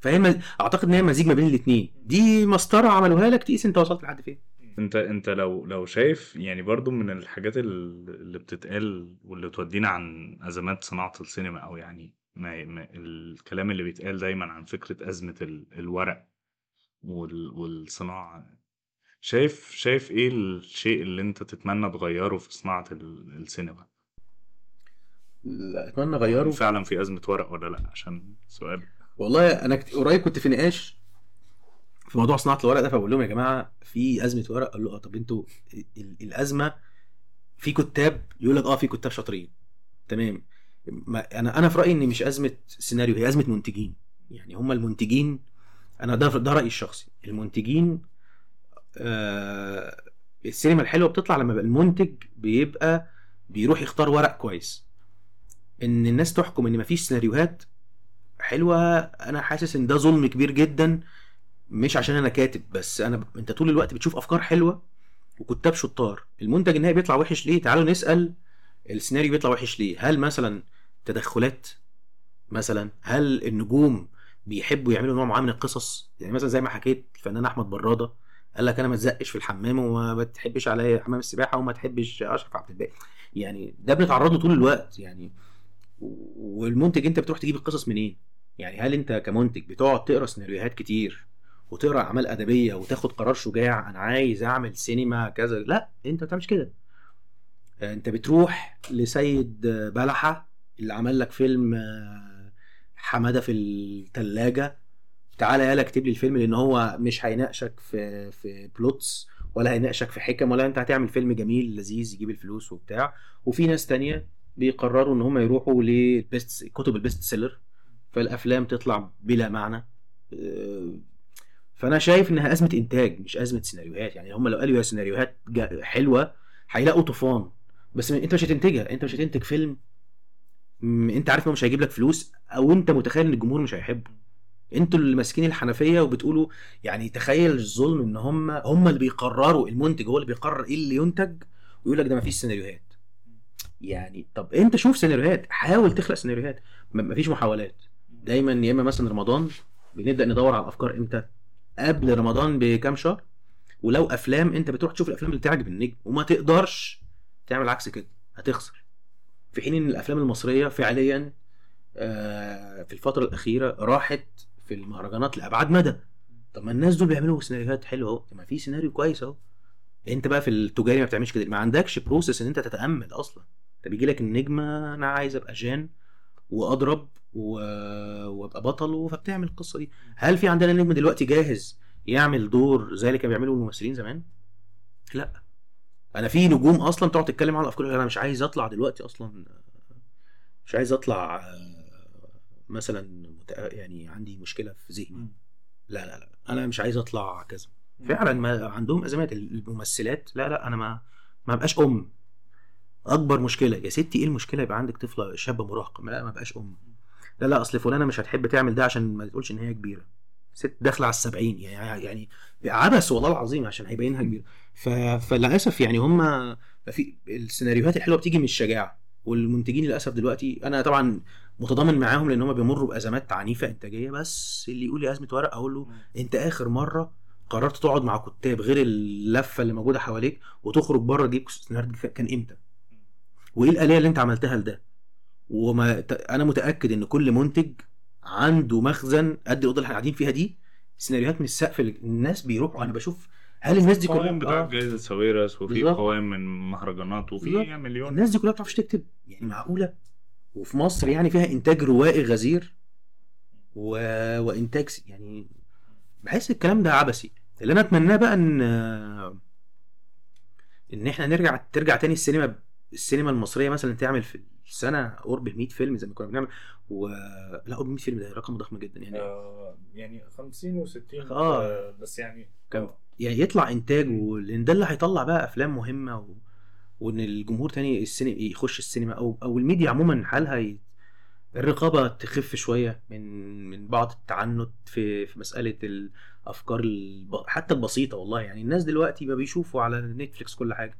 [SPEAKER 1] فهي م- أعتقد إن هي مزيج ما بين الاثنين دي مسطرة عملوها لك تقيس أنت وصلت لحد فين.
[SPEAKER 2] أنت أنت لو لو شايف يعني برضو من الحاجات ال- اللي بتتقال واللي تودينا عن أزمات صناعة السينما أو يعني ما ما الكلام اللي بيتقال دايما عن فكرة أزمة ال- الورق وال- والصناعة شايف شايف إيه الشيء اللي أنت تتمنى تغيره في صناعة ال- السينما؟
[SPEAKER 1] اتمنى اغيره.
[SPEAKER 2] فعلا في أزمة ورق ولا لا؟ عشان سؤال.
[SPEAKER 1] والله أنا كت- قريب كنت في نقاش في موضوع صناعة الورق ده فبقول لهم يا جماعة في أزمة ورق؟ قال له آه طب أنتوا ال- ال- الأزمة في كتاب يقول لك آه في كتاب شاطرين. تمام. ما أنا أنا في رأيي إن مش أزمة سيناريو هي أزمة منتجين. يعني هم المنتجين أنا ده ده رأيي الشخصي. المنتجين آه السينما الحلوة بتطلع لما بقى المنتج بيبقى بيروح يختار ورق كويس. إن الناس تحكم إن مفيش سيناريوهات حلوة أنا حاسس إن ده ظلم كبير جدا. مش عشان أنا كاتب بس أنا ب... أنت طول الوقت بتشوف أفكار حلوة وكتاب شطار. المنتج النهائي بيطلع وحش ليه؟ تعالوا نسأل السيناريو بيطلع وحش ليه؟ هل مثلا تدخلات؟ مثلا هل النجوم بيحبوا يعملوا نوع معين من القصص؟ يعني مثلا زي ما حكيت الفنان أحمد برادة قال لك أنا ما اتزقش في الحمام وما تحبش عليا حمام السباحة وما تحبش أشرف عبد الباقي. يعني ده بنتعرض له طول الوقت. يعني والمنتج انت بتروح تجيب القصص منين؟ يعني هل انت كمنتج بتقعد تقرا سيناريوهات كتير وتقرا اعمال ادبيه وتاخد قرار شجاع أنا عايز اعمل سينما كذا؟ لا انت ما بتعملش كده. انت بتروح لسيد بلحة اللي عمل لك فيلم آه، حمادة في الثلاجه تعالى يالا اكتب لي الفيلم لأن هو مش هيناقشك في في plots ولا هيناقشك في حكم ولا انت هتعمل فيلم جميل لذيذ يجيب الفلوس وبتاع. وفي ناس تانية بيقرروا إن هم يروحوا لل best كتب ال best seller فالأفلام تطلع بلا معنى. آه، فأنا شايف إنها أزمة إنتاج مش أزمة سيناريوهات. يعني هم لو قالوا يا سيناريوهات حلوة هيلاقوا طوفان. بس أنت مش هتنتجها. أنت مش هتنتج فيلم أنت عارف انه مش هيجيب لك فلوس أو أنت متخيل إن الجمهور مش هيحبه. أنتوا اللي ماسكين الحنفية وبتقولوا يعني تخيل الظلم إن هم هم اللي بيقرروا المنتج هو اللي بيقرر إيه اللي ينتج ويقول لك ده مفيش سيناريوهات. يعني طب انت شوف سيناريوهات حاول تخلق سيناريوهات. مفيش محاولات. دايما يا إما مثلا رمضان بنبدأ ندور على الأفكار إمتى؟ قبل رمضان بكام شهر؟ ولو أفلام أنت بتروح تشوف الأفلام اللي تعجب النجم وما تقدرش تعمل عكس كده هتخسر. في حين إن الأفلام المصرية فعليا آه، في الفترة الأخيرة راحت في المهرجانات لابعد مدى. طب ما الناس دول بيعملوا سيناريوهات حلوة أهو. ما في سيناريو كويس أهو. أنت بقى في التجاري ما بتعملش كده. ما عندكش process إن أنت تتأمل أصلا. انت بيجي لك النجم أنا عايز أبقى جان وأضرب و... وأبقى بطل فبتعمل القصة دي. هل في عندنا نجم دلوقتي جاهز يعمل دور زي اللي كانوا بيعملوا الممثلين زمان؟ لا. أنا في نجوم أصلا تقعد تتكلم عن الافكار أنا مش عايز أطلع دلوقتي أصلا مش عايز أطلع مثلا يعني عندي مشكلة في ذهني. لا لا لا أنا مش عايز أطلع كذا. فعلا ما عندهم ازمات الممثلات لا لا أنا ما ما بقاش أم. أكبر مشكلة. يا ستي إيه المشكلة؟ يبقى عندك طفله شابه مراهقه لا ما بقاش أم. لا لا أصل فلانة مش هتحب تعمل ده عشان ما تقولش إن هي كبيرة. ست داخلة على السبعين يعني يعني عبث والله العظيم عشان هيبينها كبيرة. ف... فللأسف يعني هم في السيناريوهات الحلوة بتيجي من الشجاعة. والمنتجين للأسف دلوقتي أنا طبعا متضامن معاهم لأن هم بيمروا بأزمات عنيفة إنتاجية. بس اللي يقول لي أزمة ورق أقول له أنت آخر مرة قررت تقعد مع كتاب غير اللفة اللي موجودة حواليك وتخرج بره تجيب سيناريو كان إمتى؟ وإيه الآلية اللي أنت عملتها لده وما ت- أنا متأكد إن كل منتج عنده مخزن قد الأوضة اللي إحنا قاعدين فيها دي سيناريوهات من السقف اللي الناس بيروحوا أنا بشوف هل الناس دي
[SPEAKER 2] قوائم
[SPEAKER 1] كلها
[SPEAKER 2] بتاع
[SPEAKER 1] آه.
[SPEAKER 2] جائزة ساويرس وفي. قوائم من مهرجانات وفي. مليون
[SPEAKER 1] الناس دي كلها ما بتعرفش تكتب يعني معقولة وفي مصر يعني فيها إنتاج روائي غزير و... وإنتاج يعني بحس الكلام ده عبثي اللي أنا أتمناه بقى إن إن إحنا نرجع ترجع تاني السينما السينما المصرية مثلا تعمل في السنة قرب ال 100 فيلم زي ما كنا بنعمل و لا قرب 100 فيلم ده رقم ضخم جدا يعني.
[SPEAKER 3] آه، يعني 50 و60
[SPEAKER 1] آه.
[SPEAKER 3] بس يعني
[SPEAKER 1] كان يعني يطلع إنتاج لأن ده اللي هيطلع بقى أفلام مهمة و... وإن الجمهور تاني السينما يخش السينما أو أو الميديا عموما حالها ي... الرقابة تخف شوية من من بعض التعنت في في مسألة الأفكار الب... حتى البسيطة والله يعني. الناس دلوقتي بقى بيشوفوا على نتفليكس كل حاجة.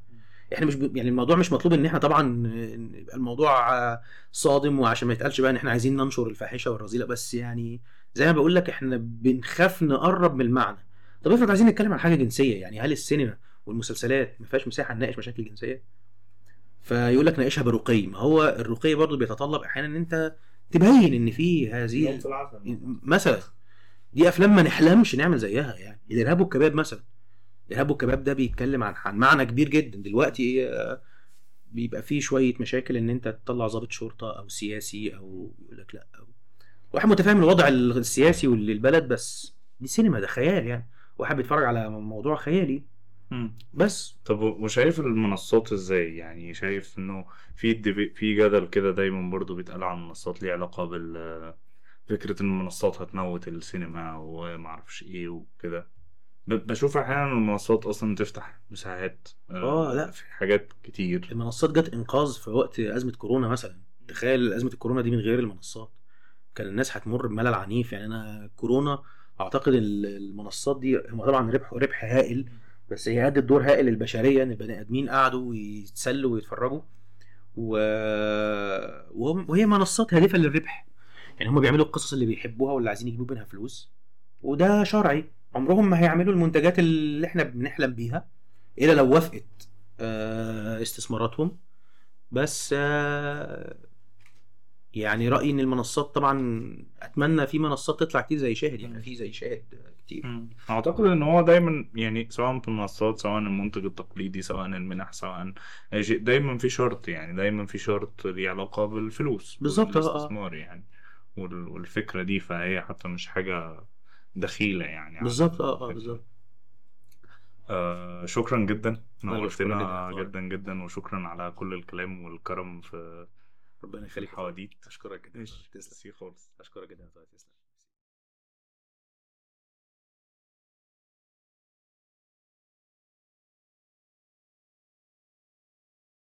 [SPEAKER 1] إحنا مش ب... يعني الموضوع مش مطلوب ان إحنا طبعا يبقى الموضوع صادم وعشان ما يتقالش بقى ان إحنا عايزين ننشر الفاحشة والرذيلة بس يعني زي ما بقول لك إحنا بنخاف نقرب من المعنى. طب افرض عايزين نتكلم عن حاجة جنسية يعني هل السينما والمسلسلات ما فيهاش مساحة نناقش مشاكل جنسية؟ فيقول لك ناقشها برقي ما هو الرقي برضو بيتطلب أحيانا إن أنت تبين إن في هذه مثلا. دي أفلام ما نحلمش نعمل زيها يعني الإرهاب والكباب مثلا. الإرهاب والكباب ده بيتكلم عن عن معنى كبير جدا. دلوقتي آه، بيبقى فيه شوية مشاكل إن أنت تطلع ضابط شرطة أو سياسي أو يقول لك لأ أو واحد متفاهم الوضع السياسي والبلد بس دي سينما ده خيال يعني. واحد بيتفرج على موضوع خيالي. بس.
[SPEAKER 2] طب وشايف المنصات إزاي؟ يعني شايف إنه في في جدل كده دايما برضو بيتقال عن المنصات ليه علاقة بال فكرة إن المنصات هتموت السينما ومعرفش إيه وكده. بشوف أحيانا المنصات أصلا تفتح مساحات
[SPEAKER 1] آه، لا.
[SPEAKER 2] في حاجات كتير.
[SPEAKER 1] المنصات جت إنقاذ في وقت أزمة كورونا مثلا. تخيل أزمة الكورونا دي من غير المنصات. كان الناس هتمر بملل عنيف. يعني أنا كورونا أعتقد ال- المنصات دي هم طبعا ربح ربح هائل بس هي أدت دور هائل للبشرية إن البني آدمين قعدوا يتسلوا ويتفرجوا. و... وهي منصات هادفة للربح. يعني هم بيعملوا القصص اللي بيحبوها واللي عايزين يجيبوا منها فلوس. وده شرعي. عمرهم ما هيعملوا المنتجات اللي إحنا بنحلم بيها إلا لو وافقت آه، استثماراتهم بس آه، يعني رأيي إن المنصات طبعا أتمنى في منصات تطلع كتير زي شاهد يعني في زي شاهد كتير.
[SPEAKER 2] أعتقد إن هو دايما يعني سواء في المنصات سواء المنتج التقليدي سواء المنح سواء أي شيء دايما في شرط يعني دايما في شرط ليه علاقة بالفلوس
[SPEAKER 1] بالظبط، آه،.
[SPEAKER 2] والاستثمار يعني وال- والفكرة دي فهي حتى مش حاجة دخيلة يعني
[SPEAKER 1] بالظبط آه
[SPEAKER 2] آه.
[SPEAKER 1] بالظبط.
[SPEAKER 2] آه شكرا جدا.
[SPEAKER 1] أنا بشكرك
[SPEAKER 2] نورتنا
[SPEAKER 1] جداً.
[SPEAKER 2] جدا وشكرا على كل الكلام والكرم في
[SPEAKER 1] ربنا يخليك
[SPEAKER 2] الحواديت.
[SPEAKER 1] أشكرك جدا. تسلم.
[SPEAKER 2] خالص.
[SPEAKER 1] أشكرك جدا تسلم.